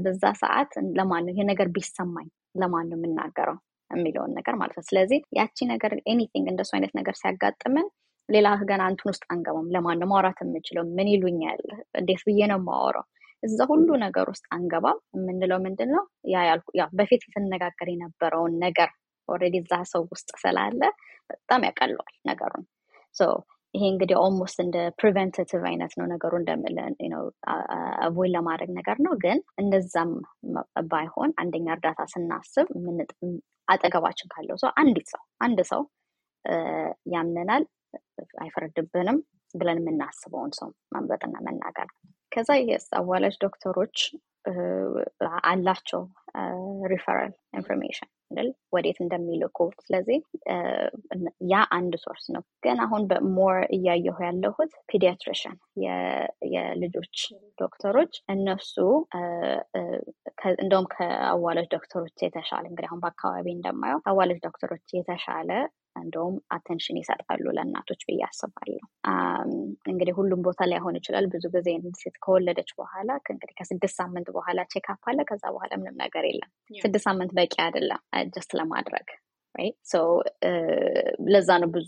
በዛ ሰዓት ለማን ነው ይሄ ነገር ቢሰማኝ ለማን ነው የምናገረው የሚለውን ነገር ማለት ነው። ስለዚህ ያቺ ነገር anything እንደሱ አይነት ነገር ሲያጋጥምን ሌላ ገና እንትን ውስጥ አንገባም። ለማን ነው ማውራት የምችለው? ምን ይሉኛል? እንዴት ብዬ ነው የማወራው? እዛ ሁሉ ነገር ውስጥ አንገባም። የምንለው ምንድን ነው በፊት የተነጋገር የነበረውን ነገር already እዛ ሰው ውስጥ ስላለ በጣም ያቀለዋል ነገሩን። ይሄ እንግዲህ almost እንደ preventive አይነት ነው ነገሩ እንደምለን avoid ለማድረግ ነገር ነው። ግን እንደዛም ባይሆን አንደኛ እርዳታ ስናስብ አጠገባችን ካለው ሰው አንዲት ሰው አንድ ሰው ያምነናል፣ አይፈርድብንም ብለን የምናስበውን ሰው መምረጥና መናገር ከዛ የስ አዋላጅ ዶክተሮች አላቸው referral information አይደል ወዴት እንደሚልኩ። ስለዚህ ያ አንድ source ነው። ግን አሁን በ more እያየሁ ያለሁት pediatrician የልጆች ዶክተሮች እነሱ እንደውም ከአዋላጅ ዶክተሮች የተሻለ እንግዲህ አሁን በአካባቢ እንደማየው አዋላጅ ዶክተሮች የተሻለ እንደውም attention ይሰጣሉ ለእናቶች ብዬ አስባለሁ። እንግዲህ ሁሉም ቦታ ላይሆን ይችላል። ብዙ ጊዜ ሴት ከወለደች በኋላ እንግዲህ ከስድስት ሳምንት በኋላ checkup አለ። ከዛ በኋላ ምንም ነገር የለም። ስድስት ሳምንት በቂ አይደለም just ለማድረግ ለዛ ነው ብዙ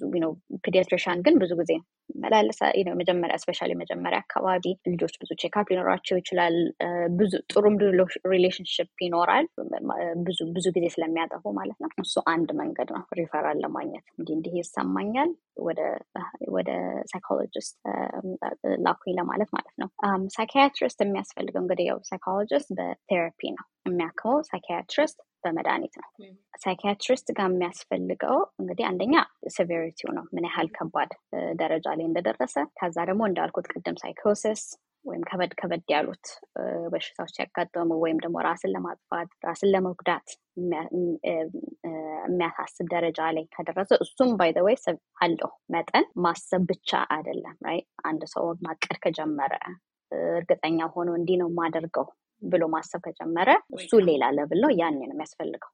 pediatrician ግን ብዙ ጊዜ መላለሳ መጀመሪያ especially መጀመሪያ አካባቢ ልጆች ብዙ checkup ሊኖራቸው ይችላል። ብዙ ጥሩም relationship ይኖራል። ብዙ ብዙ ጊዜ ስለሚያጠፉ ማለት ነው። እሱ አንድ መንገድ ነው ሪፈራል ለማግኘት እንዲህ እንዲህ ይሰማኛል ወደ psychologist ላኩኝ ለማለት ማለት ነው። psychiatrist የሚያስፈልገው እንግዲህ ያው psychologist በ therapy ነው የሚያክመው psychiatrist በመድኃኒት ነው። psychiatrist ጋር የሚያስፈልገው እንግዲህ አንደኛ severity ው ነው፣ ምን ያህል ከባድ ደረጃ ላይ እንደደረሰ። ከዛ ደግሞ እንዳልኩት ቅድም ሳይኮሲስ ወይም ከበድ ከበድ ያሉት በሽታዎች ሲያጋጠሙ ወይም ደግሞ ራስን ለማጥፋት ራስን ለመጉዳት የሚያሳስብ ደረጃ ላይ ከደረሰ እሱም by the way አለው መጠን ማሰብ ብቻ አይደለም። አንድ ሰው ማቀድ ከጀመረ እርግጠኛ ሆኖ እንዲህ ነው የማደርገው ብሎ ማሰብ ከጀመረ እሱ ሌላ level ነው። ያኔ ነው የሚያስፈልገው።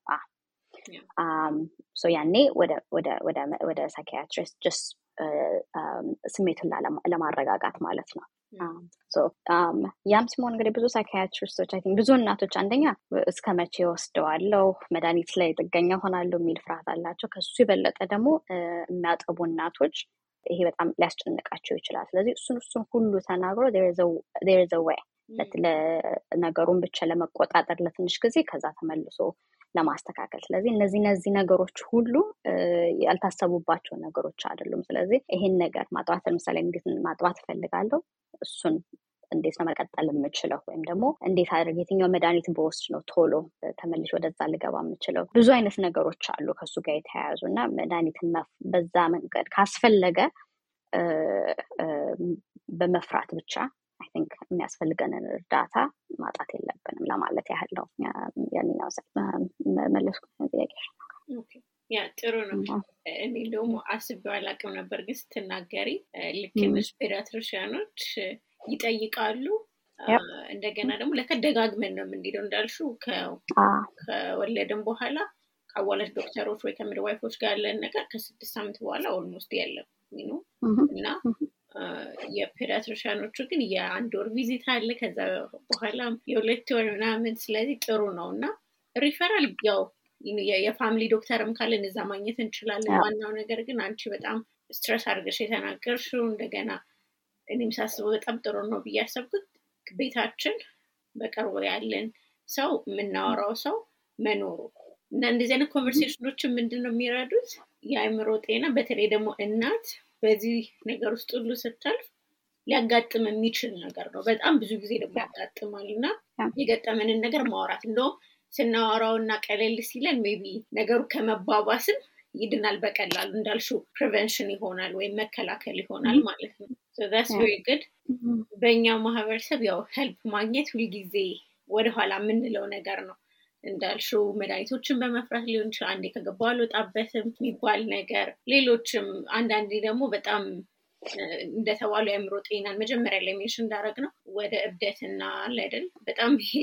ያኔ ወደ psychiatrist ስሜቱን ለማረጋጋት ማለት ነው። ያም ሲሆን እንግዲህ ብዙ psychiatrist ኦች አይ ብዙ እናቶች አንደኛ እስከ መቼ እወስደዋለው መድኃኒት ላይ ጥገኛ ሆናለሁ የሚል ፍርሃት አላቸው። ከሱ የበለጠ ደግሞ የሚያጠቡ እናቶች ይሄ በጣም ሊያስጨንቃቸው ይችላል። ስለዚህ እሱን እሱን ሁሉ ተናግሮ ዘ ወይ ነገሩን ብቻ ለመቆጣጠር ለትንሽ ጊዜ ከዛ ተመልሶ ለማስተካከል። ስለዚህ እነዚህ እነዚህ ነገሮች ሁሉ ያልታሰቡባቸው ነገሮች አይደሉም። ስለዚህ ይሄን ነገር ማጥባት ለምሳሌ እንዴት ማጥባት እፈልጋለሁ እሱን እንዴት ነው መቀጠል የምችለው ወይም ደግሞ እንዴት አድርግ የትኛው መድኃኒት በወስድ ነው ቶሎ ተመልሽ ወደዛ ልገባ የምችለው ብዙ አይነት ነገሮች አሉ ከሱ ጋር የተያያዙ እና መድኃኒትን በዛ መንገድ ካስፈለገ በመፍራት ብቻ think የሚያስፈልገንን እርዳታ ማጣት የለብንም ለማለት ያህል ነው። ያንኛው መለስኩ ጥያቄ ያ ጥሩ ነው። እኔ ደግሞ አስቤው አላውቅም ነበር፣ ግን ስትናገሪ ልክ pediatrician ኦች ይጠይቃሉ። እንደገና ደግሞ ለካ ደጋግመን ነው የምንሄደው እንዳልሽው ከወለድን በኋላ ከአዋላጅ ዶክተሮች ወይ ከ midwife ኦች ጋር ያለን ነገር ከስድስት ሳምንት በኋላ almost የለም እና የ pediatrician ኦቹ ግን የአንድ ወር visit አለ። ከዛ በኋላ የሁለት ወር ምናምን። ስለዚህ ጥሩ ነው እና ሪፈራል ያው የ family ዶክተርም ካለን እዛ ማግኘት እንችላለን። ዋናው ነገር ግን አንቺ በጣም stress አድርገሽ የተናገርሽው እንደገና እኔም ሳስበው በጣም ጥሩ ነው ብዬ ያሰብኩት ቤታችን በቅርቡ ያለን ሰው የምናወራው ሰው መኖሩ እና እንደዚህ አይነት conversation ኦችን ምንድን ነው የሚረዱት የአእምሮ ጤና በተለይ ደግሞ እናት በዚህ ነገር ውስጥ ሁሉ ስታልፍ ሊያጋጥም የሚችል ነገር ነው። በጣም ብዙ ጊዜ ደግሞ ያጋጥማል እና የገጠመንን ነገር ማውራት እንደውም ስናወራው እና ቀለል ሲለን maybe ነገሩ ከመባባስም ይድናል በቀላሉ እንዳልሽው prevention ይሆናል ወይም መከላከል ይሆናል ማለት ነው። Yes very good በእኛው ማህበረሰብ ያው help ማግኘት ሁልጊዜ ወደኋላ የምንለው ነገር ነው። እንዳልሽው መድኃኒቶችን በመፍራት ሊሆን ይችላል። አንዴ ከገባ አልወጣበትም የሚባል ነገር፣ ሌሎችም አንዳንዴ ደግሞ በጣም እንደተባሉ የአእምሮ ጤናን መጀመሪያ ላይ mention እንዳደረግ ነው ወደ እብደትና አይደል? በጣም ይሄ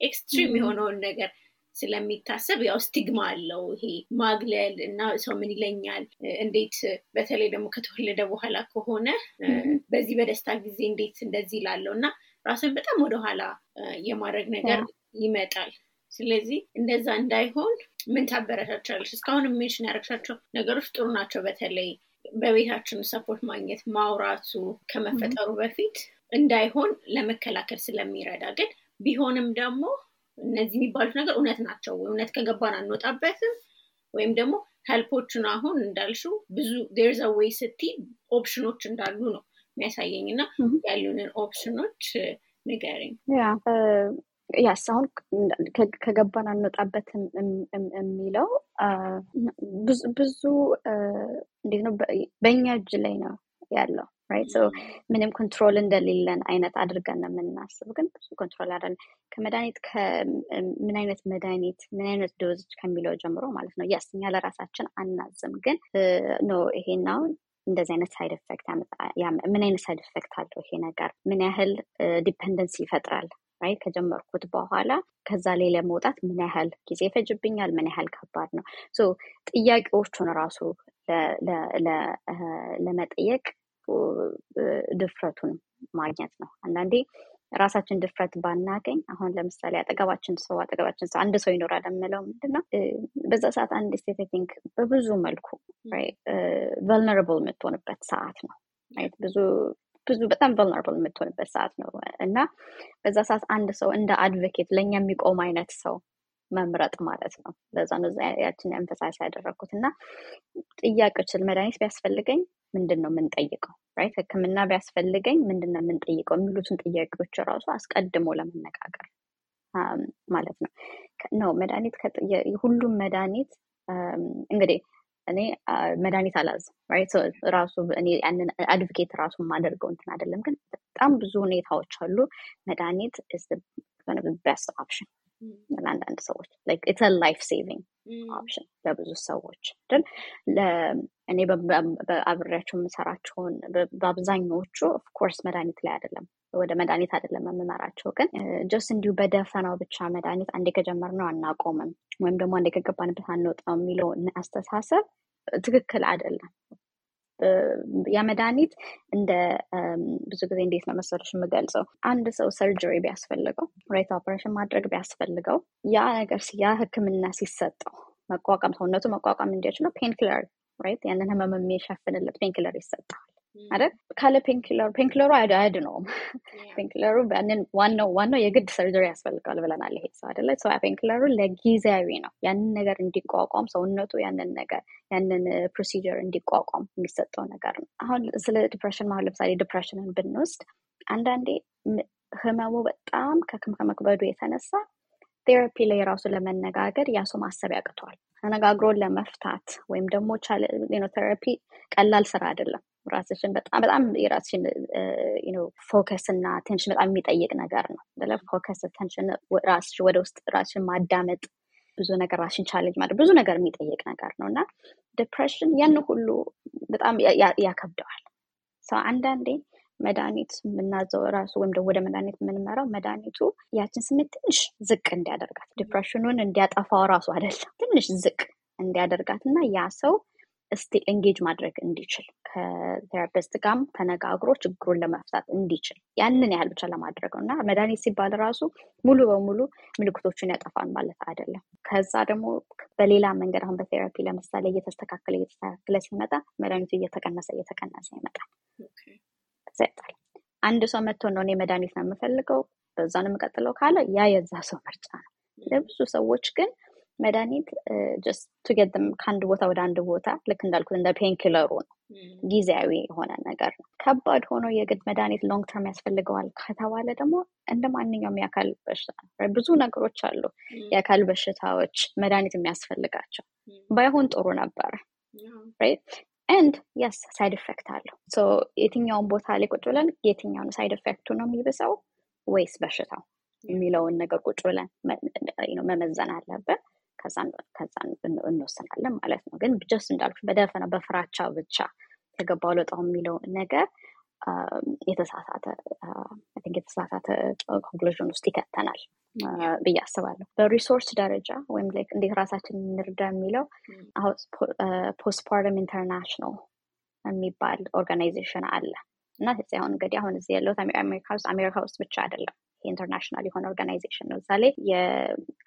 extreme የሆነውን ነገር ስለሚታሰብ ያው stigma አለው። ይሄ ማግለል እና ሰው ምን ይለኛል? እንዴት በተለይ ደግሞ ከተወለደ በኋላ ከሆነ በዚህ በደስታ ጊዜ እንዴት እንደዚህ ላለው እና ራስን በጣም ወደኋላ የማድረግ ነገር ይመጣል ስለዚህ እንደዛ እንዳይሆን ምን ታበረታቻለች እስካሁን mention ያደረግሻቸው ነገሮች ጥሩ ናቸው። በተለይ በቤታችን support ማግኘት ማውራቱ ከመፈጠሩ በፊት እንዳይሆን ለመከላከል ስለሚረዳ። ግን ቢሆንም ደግሞ እነዚህ የሚባሉት ነገር እውነት ናቸው። እውነት ከገባን አንወጣበትም። ወይም ደግሞ help ኦችን አሁን እንዳልሽው ብዙ there's a way እስቲ option ኦች እንዳሉ ነው የሚያሳየኝ። እና ያሉንን ኦፕሽኖች ንገረኝ yes አሁን ከገባን አንወጣበትም የሚለው ብዙ እንዴት ነው በእኛ እጅ ላይ ነው ያለው ምንም control እንደሌለን አይነት አድርገን ነው የምናስብ ግን ብዙ control አለን። ከመድኃኒት ምን አይነት መድኃኒት ምን አይነት dose ከሚለው ጀምሮ ማለት ነው። Yes እኛ ለራሳችን አናዝም። ግን no ይሄን አሁን እንደዚህ አይነት side effect ምን አይነት side effect አለው ይሄ ነገር? ምን ያህል dependency ይፈጥራል right ከጀመርኩት በኋላ ከዛ ላይ ለመውጣት ምን ያህል ጊዜ ይፈጅብኛል? ምን ያህል ከባድ ነው? ጥያቄዎቹን ራሱ ለመጠየቅ ድፍረቱን ማግኘት ነው። አንዳንዴ ራሳችን ድፍረት ባናገኝ አሁን ለምሳሌ አጠገባችን ሰው አጠገባችን ሰው አንድ ሰው ይኖራል የምለው ምንድነው? በዛ ሰዓት አንድ state I think በብዙ መልኩ vulnerable የምትሆንበት ሰዓት ነው። ብዙ ብዙ በጣም vulnerable የምትሆንበት ሰዓት ነው። እና በዛ ሰዓት አንድ ሰው እንደ advocate ለእኛ የሚቆም አይነት ሰው መምረጥ ማለት ነው። ለዛ ነው ያችን emphasize ያደረግኩት እና ጥያቄዎች መድኃኒት ቢያስፈልገኝ ምንድን ነው የምንጠይቀው? Right ህክምና ቢያስፈልገኝ ምንድን ነው የምንጠይቀው? የሚሉትን ጥያቄዎች ራሱ አስቀድሞ ለመነጋገር ማለት ነው። ነው መድኃኒት ሁሉም መድኃኒት እንግዲህ እኔ መድኃኒት አላዝም ራሱ እኔ ያንን advocate ራሱ የማደርገው እንትን አይደለም። ግን በጣም ብዙ ሁኔታዎች አሉ። መድኃኒት best option ለአንዳንድ ሰዎች. It's life saving option ለብዙ ሰዎች ግን እኔ አብሬያቸው የምሰራቸውን በአብዛኛዎቹ of course መድኃኒት ላይ አይደለም ወደ መድኃኒት አይደለም የምመራቸው። ግን just እንዲሁ በደፈናው ብቻ መድኃኒት አንዴ ከጀመርነው አናቆምም። ወይም ደግሞ አንዴ ከገባንበት አንወጣው የሚለው አስተሳሰብ ትክክል አይደለም ያ መድኃኒት እንደ ብዙ ጊዜ እንዴት ነው መሰለሽ የምገልጸው? አንድ ሰው surgery ቢያስፈልገው ራይት ኦፐሬሽን ማድረግ ቢያስፈልገው ያ ነገር ያ ህክምና ሲሰጠው መቋቋም ሰውነቱ መቋቋም እንዲችለው painkiller right ያንን ህመም የሚሸፍንለት painkiller ይሰጣል አይደል ካለ painkiller ኡ painkiller ኡ አያድነውም painkiller ኡ ዋናው ዋናው የግድ surgery ያስፈልገዋል ብለናል ይሄ ሰው አደለ ሰው painkiller ኡ ለጊዜያዊ ነው። ያንን ነገር እንዲቋቋም ሰውነቱ ያንን ነገር ያንን procedure እንዲቋቋም የሚሰጠው ነገር ነው። አሁን ስለ depression አሁን ለምሳሌ depression ን ብንወስድ አንዳንዴ ህመሙ በጣም ከመክበዱ የተነሳ therapy ላይ ራሱ ለመነጋገር ያሱ ማሰብ ያቅተዋል። ተነጋግሮን ለመፍታት ወይም ደግሞ therapy ቀላል ስራ አይደለም ራስሽን በጣም በጣም የራስሽን focus እና attention በጣም የሚጠይቅ ነገር ነው። focus attention ራስሽ ወደ ውስጥ ራስሽን ማዳመጥ ብዙ ነገር ራስሽን challenge ማድረግ ብዙ ነገር የሚጠይቅ ነገር ነው። እና depression ያን ሁሉ በጣም ያከብደዋል። ሰው አንዳንዴ መድኃኒት የምናዘው ራሱ ወይም ደግሞ ወደ መድኃኒት የምንመራው መድኃኒቱ ያችን ስሜት ትንሽ ዝቅ እንዲያደርጋት depression ኡን እንዲያጠፋው ራሱ አይደለም ትንሽ ዝቅ እንዲያደርጋት እና ያ ሰው እስቲ engage ማድረግ እንዲችል ከ therapist ጋርም ተነጋግሮ ችግሩን ለመፍታት እንዲችል ያንን ያህል ብቻ ለማድረግ ነው። እና መድኃኒት ሲባል ራሱ ሙሉ በሙሉ ምልክቶችን ያጠፋል ማለት አይደለም። ከዛ ደግሞ በሌላ መንገድ አሁን በ therapy ለምሳሌ እየተስተካከለ እየተስተካከለ ሲመጣ መድኃኒቱ እየተቀነሰ እየተቀነሰ ይመጣል። አንድ ሰው መጥቶ ነው እኔ መድኃኒት ነው የምፈልገው በዛ ነው የምቀጥለው ካለ ያ የዛ ሰው ምርጫ ነው። ለብዙ ሰዎች ግን መድኃኒት just to get them ከአንድ ቦታ ወደ አንድ ቦታ ልክ እንዳልኩት እንደ painkiller ኡ ነው ጊዜያዊ የሆነ ነገር ነው። ከባድ ሆኖ የግድ መድኃኒት long term ያስፈልገዋል ከተባለ ደግሞ እንደ ማንኛውም የአካል በሽታ ብዙ ነገሮች አሉ የአካል በሽታዎች መድኃኒት የሚያስፈልጋቸው። ባይሆን ጥሩ ነበረ። and yes side effect አለው። የትኛውን ቦታ ላይ ቁጭ ብለን የትኛውን side effect ኡ ነው የሚብሰው ወይስ በሽታው? የሚለውን ነገር ቁጭ ብለን መመዘን አለብን ከዛ እንወስናለን ማለት ነው። ግን just እንዳልኩ በደፈነ በፍራቻ ብቻ ከገባን ለጣው የሚለው ነገር የተሳሳተ የተሳሳተ conclusion ውስጥ ይከተናል ብዬ አስባለሁ። በ resource ደረጃ ወይም እንዴት ራሳችን እንርዳ የሚለው Postpartum International የሚባል organization አለ። እና አሁን እንግዲህ አሁን እዚህ ያለሁት አሜሪካ ውስጥ አሜሪካ ውስጥ ብቻ አይደለም international የሆነ organization ለምሳሌ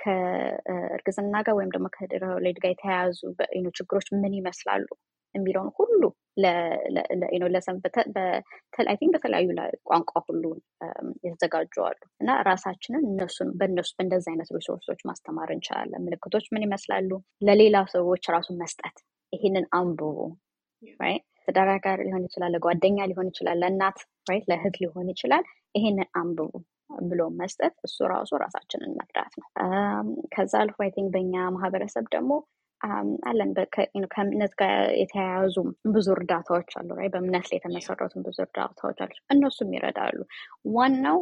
ከእርግዝና ጋር ወይም ደግሞ ከድህረ ወሊድ ጋር የተያያዙ ችግሮች ምን ይመስላሉ የሚለውን ሁሉ think በተለያዩ ቋንቋ ሁሉ የተዘጋጁ አሉ እና ራሳችንን እነሱን በእነሱ በእንደዚህ አይነት resource ኦች ማስተማር እንችላለን። ምልክቶች ምን ይመስላሉ? ለሌላ ሰዎች ራሱን መስጠት ይሄንን አንብቡ ለትዳር አጋሪ ሊሆን ይችላል፣ ለጓደኛ ሊሆን ይችላል፣ ለእናት ለእህት ሊሆን ይችላል። ይሄንን አንብቡ ብሎ መስጠት እሱ ራሱ ራሳችንን መርዳት ነው። ከዛ አልፎ I think በእኛ ማህበረሰብ ደግሞ አለን ከእምነት ጋር የተያያዙ ብዙ እርዳታዎች አሉ። በእምነት ላይ የተመሰረቱ ብዙ እርዳታዎች አሉ። እነሱም ይረዳሉ። ዋናው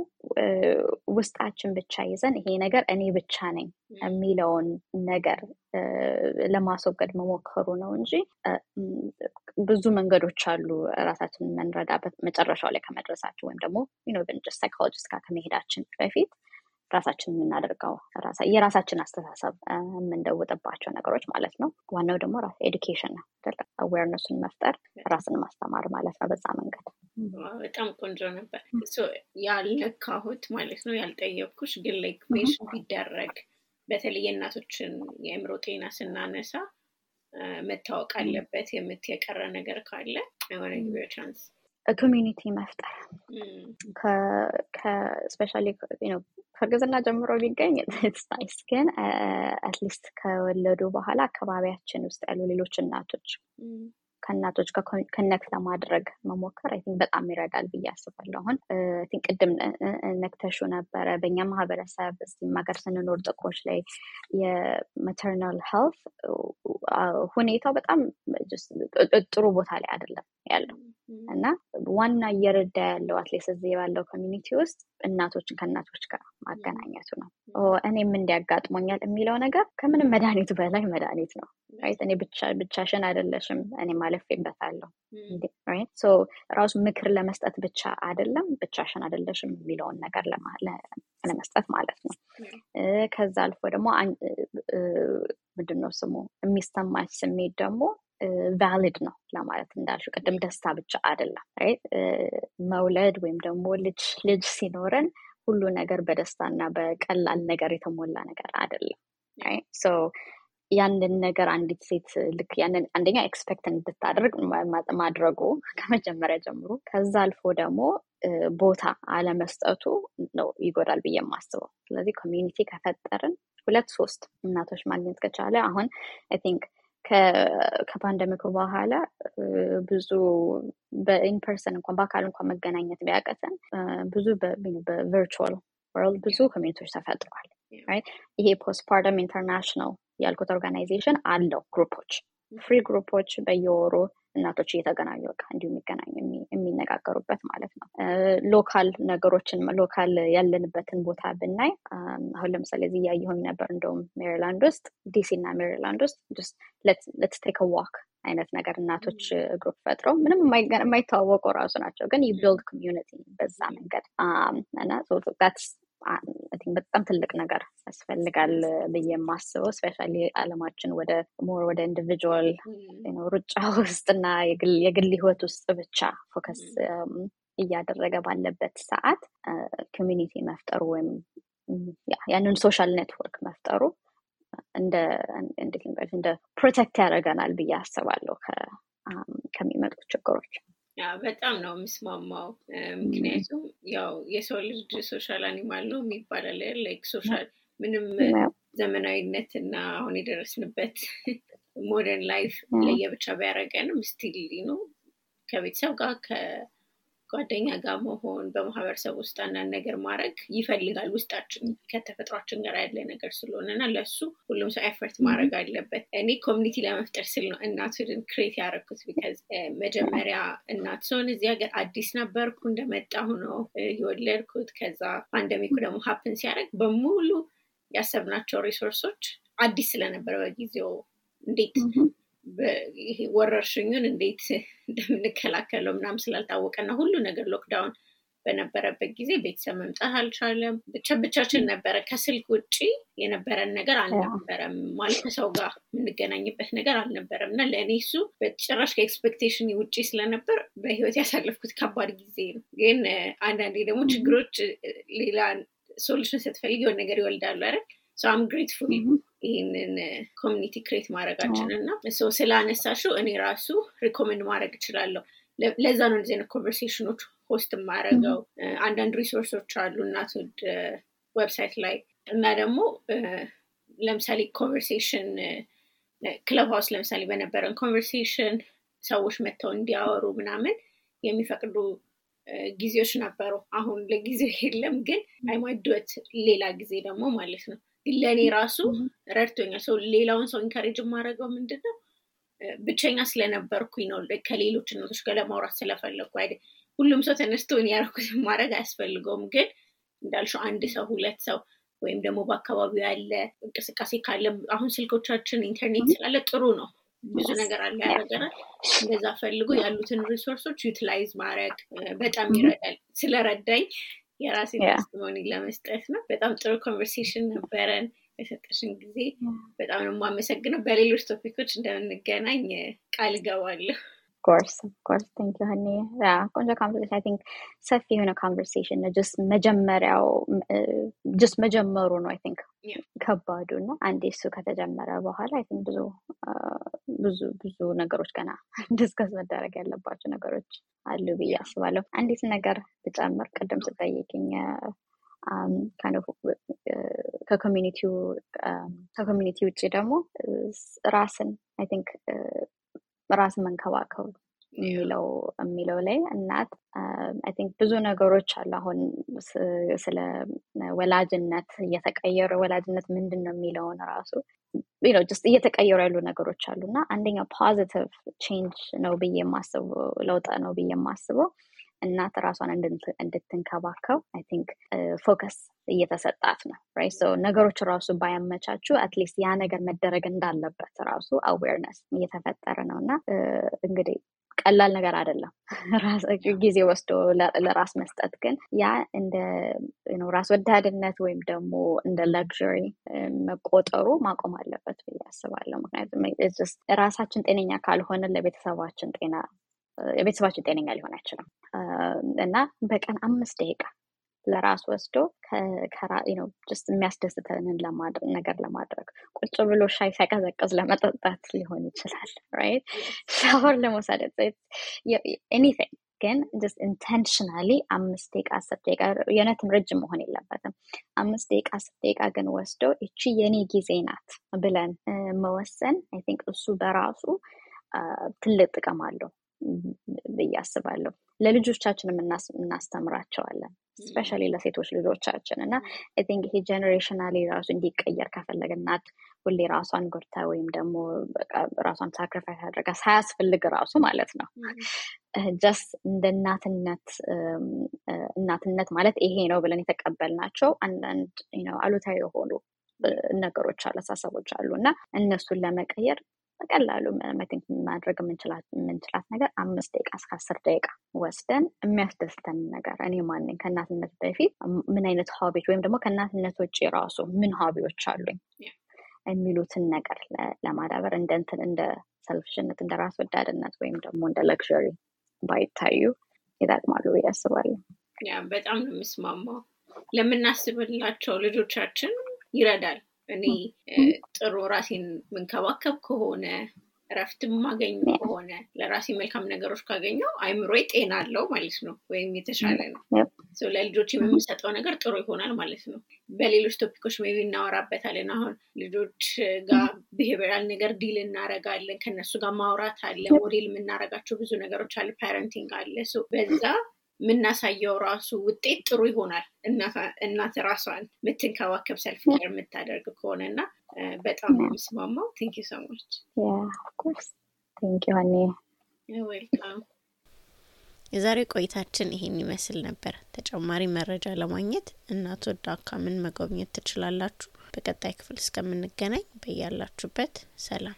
ውስጣችን ብቻ ይዘን ይሄ ነገር እኔ ብቻ ነኝ የሚለውን ነገር ለማስወገድ መሞከሩ ነው እንጂ ብዙ መንገዶች አሉ ራሳችንን መንረዳበት መጨረሻው ላይ ከመድረሳችን ወይም ደግሞ psychologist ጋር ከመሄዳችን በፊት ራሳችን የምናደርገው የራሳችን አስተሳሰብ የምንደውጥባቸው ነገሮች ማለት ነው። ዋናው ደግሞ education ነው። awareness ኡን መፍጠር ራስን ማስተማር ማለት ነው። በዛ መንገድ በጣም ቆንጆ ነበር። ያልነካሁት ማለት ነው ያልጠየቅኩሽ፣ ግን like mention ቢደረግ በተለይ የእናቶችን የአእምሮ ጤና ስናነሳ መታወቅ አለበት የምትይ የቀረ ነገር ካለ የሆነ ጊዜ chance community መፍጠር especially ከእርግዝና ጀምሮ ቢገኝ [LAUGHS] nice፣ ግን at least ከወለዱ በኋላ አካባቢያችን ውስጥ ያሉ ሌሎች እናቶች ከእናቶች connect ለማድረግ መሞከር I በጣም ይረዳል ብዬ አስባለሁ። አሁን think ቅድም ነክተሽው ነበረ በእኛ ማህበረሰብ እዚህም ሀገር ስንኖር ጥቁሮች ላይ የ maternal health ሁኔታው በጣም ጥሩ ቦታ ላይ አይደለም ያለው እና ዋና እየረዳ ያለው at least እዚህ ባለው community ውስጥ እናቶችን ከእናቶች ጋር ማገናኘቱ ነው። እኔም እንዲህ ያጋጥመኛል የሚለው ነገር ከምንም መድኃኒቱ በላይ መድኃኒት ነው። እኔ ብቻሽን አይደለሽም፣ እኔም አልፌበታለሁ። ራሱ ምክር ለመስጠት ብቻ አይደለም፣ ብቻሽን አይደለሽም የሚለውን ነገር ለመስጠት ማለት ነው። ከዛ አልፎ ደግሞ ምንድነው ስሙ የሚሰማች ስሜት ደግሞ valid ነው ለማለት እንዳልሽው ቅድም ደስታ ብቻ አይደለም። መውለድ ወይም ደግሞ ልጅ ልጅ ሲኖረን ሁሉ ነገር በደስታና በቀላል ነገር የተሞላ ነገር አይደለም። ያንን ነገር አንዲት ሴት ልክ ያንን አንደኛ expect እንድታደርግ ማድረጉ ከመጀመሪያ ጀምሮ፣ ከዛ አልፎ ደግሞ ቦታ አለመስጠቱ ነው ይጎዳል ብዬ የማስበው። ስለዚህ community ከፈጠርን ሁለት ሶስት እናቶች ማግኘት ከቻለ አሁን I think ከ pandemic ኡ በኋላ ብዙ በ in person እንኳን በአካል እንኳን መገናኘት ቢያቅተን ብዙ በ virtual world ብዙ community ዎች ተፈጥሯል። ይሄ Postpartum International ያልኩት organization አለው። group ኦች free group ኦች በየወሩ እናቶች እየተገናኙ በቃ እንዲሁ የሚገናኙ የሚነጋገሩበት ማለት ነው። local ነገሮችን local ያለንበትን ቦታ ብናይ አሁን ለምሳሌ እዚህ እያየሁኝ ነበር። እንደውም ሜሪላንድ ውስጥ ዲሲ እና ሜሪላንድ ውስጥ take walk አይነት ነገር እናቶች group ፈጥረው ምንም የማይተዋወቁ ራሱ ናቸው፣ ግን build community በዛ መንገድ እና በጣም ትልቅ ነገር ያስፈልጋል ብዬ የማስበው especially አለማችን ወደ more ወደ individual ሩጫ [LAUGHS] ውስጥ እና የግል ህይወት ውስጥ ብቻ focus እያደረገ ባለበት ሰዓት community መፍጠሩ ወይም ያንን social network መፍጠሩ እንደ protect ያደርገናል ብዬ አስባለሁ ከሚመጡ ችግሮች። በጣም ነው የምስማማው። ምክንያቱም ያው የሰው ልጅ social animal ነው የሚባለው like social ምንም ዘመናዊነት እና አሁን የደረስንበት [LAUGHS] modern life ለየብቻ ቢያደርገንም still ነው ከቤተሰብ ጋር ጓደኛ ጋር መሆን በማህበረሰብ ውስጥ አንዳንድ ነገር ማድረግ ይፈልጋል። ውስጣችን ከተፈጥሯችን ጋር ያለ ነገር ስለሆነ እና ለሱ ሁሉም ሰው effort ማድረግ አለበት። እኔ community ለመፍጠር ስል ነው እናትን create ያደረግኩት። because መጀመሪያ እናት ሰሆን እዚህ ሀገር አዲስ ነበርኩ። እንደመጣሁ ነው የወለድኩት። ከዛ pandemic ኡ ደግሞ happen ሲያደርግ በሙሉ ያሰብናቸው resource ኦች አዲስ ስለነበረ በጊዜው እንዴት ይሄ ወረርሽኙን እንዴት እንደምንከላከለው ምናምን ስላልታወቀና ሁሉ ነገር lockdown በነበረበት ጊዜ ቤተሰብ መምጣት አልቻለም። ብቻ ብቻችን ነበረ። ከስልክ ውጭ የነበረን ነገር አልነበረም። ማለት ከሰው ጋር የምንገናኝበት ነገር አልነበረም እና ለእኔ እሱ በጭራሽ ከ expectation ውጭ ስለነበር በህይወት ያሳለፍኩት ከባድ ጊዜ ነው። ግን አንዳንዴ ደግሞ ችግሮች ሌላ solution ስትፈልግ የሆነ ነገር ይወልዳሉ አይደል? I'm grateful ይህንን community create ማድረጋችን እና ስላነሳሽው እኔ ራሱ recommend ማድረግ እችላለሁ። ለዛ ነው እንደዚህ አይነት conversation ኦች host የማደርገው። አንዳንድ resource ኦች አሉ እናትሁድ website ላይ እና ደግሞ ለምሳሌ conversation Clubhouse ለምሳሌ በነበረን conversation ሰዎች መጥተው እንዲያወሩ ምናምን የሚፈቅዱ ጊዜዎች ነበሩ። አሁን ለጊዜው የለም፣ ግን I might do it ሌላ ጊዜ ደግሞ ማለት ነው። ለእኔ ራሱ ረድቶኛል። ሰው ሌላውን ሰው encourage የማደርገው ምንድን ነው ብቸኛ ስለነበርኩኝ ነው። ከሌሎች እናቶች ጋር ለማውራት ስለፈለግኩ አይደል። ሁሉም ሰው ተነስቶ እኔ ያደረኩት ማድረግ አያስፈልገውም። ግን እንዳልሽው አንድ ሰው ሁለት ሰው ወይም ደግሞ በአካባቢው ያለ እንቅስቃሴ ካለ አሁን ስልኮቻችን ኢንተርኔት ስላለ ጥሩ ነው። ብዙ ነገር አለ ያደረገናል። እንደዛ ፈልጎ ያሉትን resource ኦች utilize ማድረግ በጣም ይረዳል። ስለረዳኝ የራሴን testimony ለመስጠት ነው። በጣም ጥሩ conversation ነበረን። የሰጠሽን ጊዜ በጣም ነው የማመሰግነው። በሌሎች topic ኦች እንደምንገናኝ ቃል እገባለሁ። course course thank you ሀኒ ቆንጆ conversation I think ሰፊ የሆነ conversation ነው። just መጀመሪያው just መጀመሩ ነው I think ከባዱ እና አንዴ እሱ ከተጀመረ በኋላ I think ብዙ ብዙ ብዙ ነገሮች ገና [LAUGHS] discuss መደረግ ያለባቸው ነገሮች አሉ ብዬ አስባለሁ። አንዲት ነገር ብጨምር ቅድም ስጠይቅኝ ከ community ውጭ ደግሞ ራስን I think ራስን መንከባከብ የሚለው የሚለው ላይ እናት I think ብዙ ነገሮች አሉ። አሁን ስለ ወላጅነት እየተቀየረ ወላጅነት ምንድን ነው የሚለውን ራሱ ስ እየተቀየሩ ያሉ ነገሮች አሉ እና አንደኛው positive change ነው ብዬ የማስበው ለውጥ ነው ብዬ የማስበው እናት ራሷን እንድትንከባከብ I think focus እየተሰጣት ነው ነገሮች ራሱ ባያመቻቹ at least ያ ነገር መደረግ እንዳለበት ራሱ awareness እየተፈጠረ ነው። እና እንግዲህ ቀላል ነገር አይደለም [LAUGHS] ጊዜ ወስዶ ለራስ መስጠት ግን ያ እንደ ራስ ወዳድነት ወይም ደግሞ እንደ ለግሪ መቆጠሩ ማቆም አለበት ብዬ አስባለሁ። ምክንያቱም ራሳችን ጤነኛ ካልሆነ ለቤተሰባችን ጤና የቤተሰባችን ጤነኛ ሊሆን አይችልም። እና በቀን አምስት ደቂቃ ለራስ ወስዶ ስ የሚያስደስተንን ነገር ለማድረግ ቁጭ ብሎ ሻይ ሳይቀዘቀዝ ለመጠጣት ሊሆን ይችላል [LAUGHS] right ሻወር ለመውሰድ anything ግን intentionally አምስት ደቂቃ አስር ደቂቃ የእውነትም ረጅም መሆን የለበትም። አምስት ደቂቃ አስር ደቂቃ ግን ወስደው እቺ የኔ ጊዜ ናት ብለን መወሰን I think እሱ በራሱ ትልቅ ጥቅም አለው ብዬ አስባለሁ። ለልጆቻችን እናስተምራቸዋለን especially ለሴቶች ልጆቻችን እና think ይሄ generationally ራሱ እንዲቀየር ከፈለግ እናት ሁሌ ራሷን ጎድታ ወይም ደግሞ ራሷን sacrifice አድርጋ ሳያስፈልግ ራሱ ማለት ነው። just እንደ እናትነት እናትነት ማለት ይሄ ነው ብለን የተቀበልናቸው አንዳንድ አሉታዊ የሆኑ ነገሮች አሉ አሉ እና እነሱን ለመቀየር በቀላሉ ማድረግ የምንችላት ነገር አምስት ደቂቃ እስከ አስር ደቂቃ ወስደን የሚያስደስተን ነገር እኔ ማንኝ ከእናትነት በፊት ምን አይነት ሆቢዎች ወይም ደግሞ ከእናትነት ውጭ ራሱ ምን ሆቢዎች አሉኝ? የሚሉትን ነገር ለማዳበር እንደ እንትን እንደ ሰልፍሽነት እንደ ራስ ወዳድነት ወይም ደግሞ እንደ ለግሪ ባይታዩ ይጠቅማሉ ብዬ አስባለሁ። በጣም ነው የምስማማው። ለምናስብላቸው ልጆቻችን ይረዳል እኔ ጥሩ ራሴን ምንከባከብ ከሆነ እረፍት ማገኝ ከሆነ ለራሴ መልካም ነገሮች ካገኘው አይምሮ ጤና አለው ማለት ነው። ወይም የተሻለ ነው። ለልጆች የምንሰጠው ነገር ጥሩ ይሆናል ማለት ነው። በሌሎች topic ኦች maybe እናወራበታለን። አሁን ልጆች ጋር behavioral ነገር deal እናረጋለን ከነሱ ጋር ማውራት አለ። ሞዴል የምናረጋቸው ብዙ ነገሮች አለ። parenting አለ። በዛ የምናሳየው ራሱ ውጤት ጥሩ ይሆናል። እናት ራሷን የምትንከባከብ self care የምታደርግ ከሆነ እና በጣም የምስማማው። thank ዩ ዌልካም የዛሬ ቆይታችን ይሄን ይመስል ነበር። ተጨማሪ መረጃ ለማግኘት እናት ወደ አካምን መጎብኘት ትችላላችሁ። በቀጣይ ክፍል እስከምንገናኝ በያላችሁበት ሰላም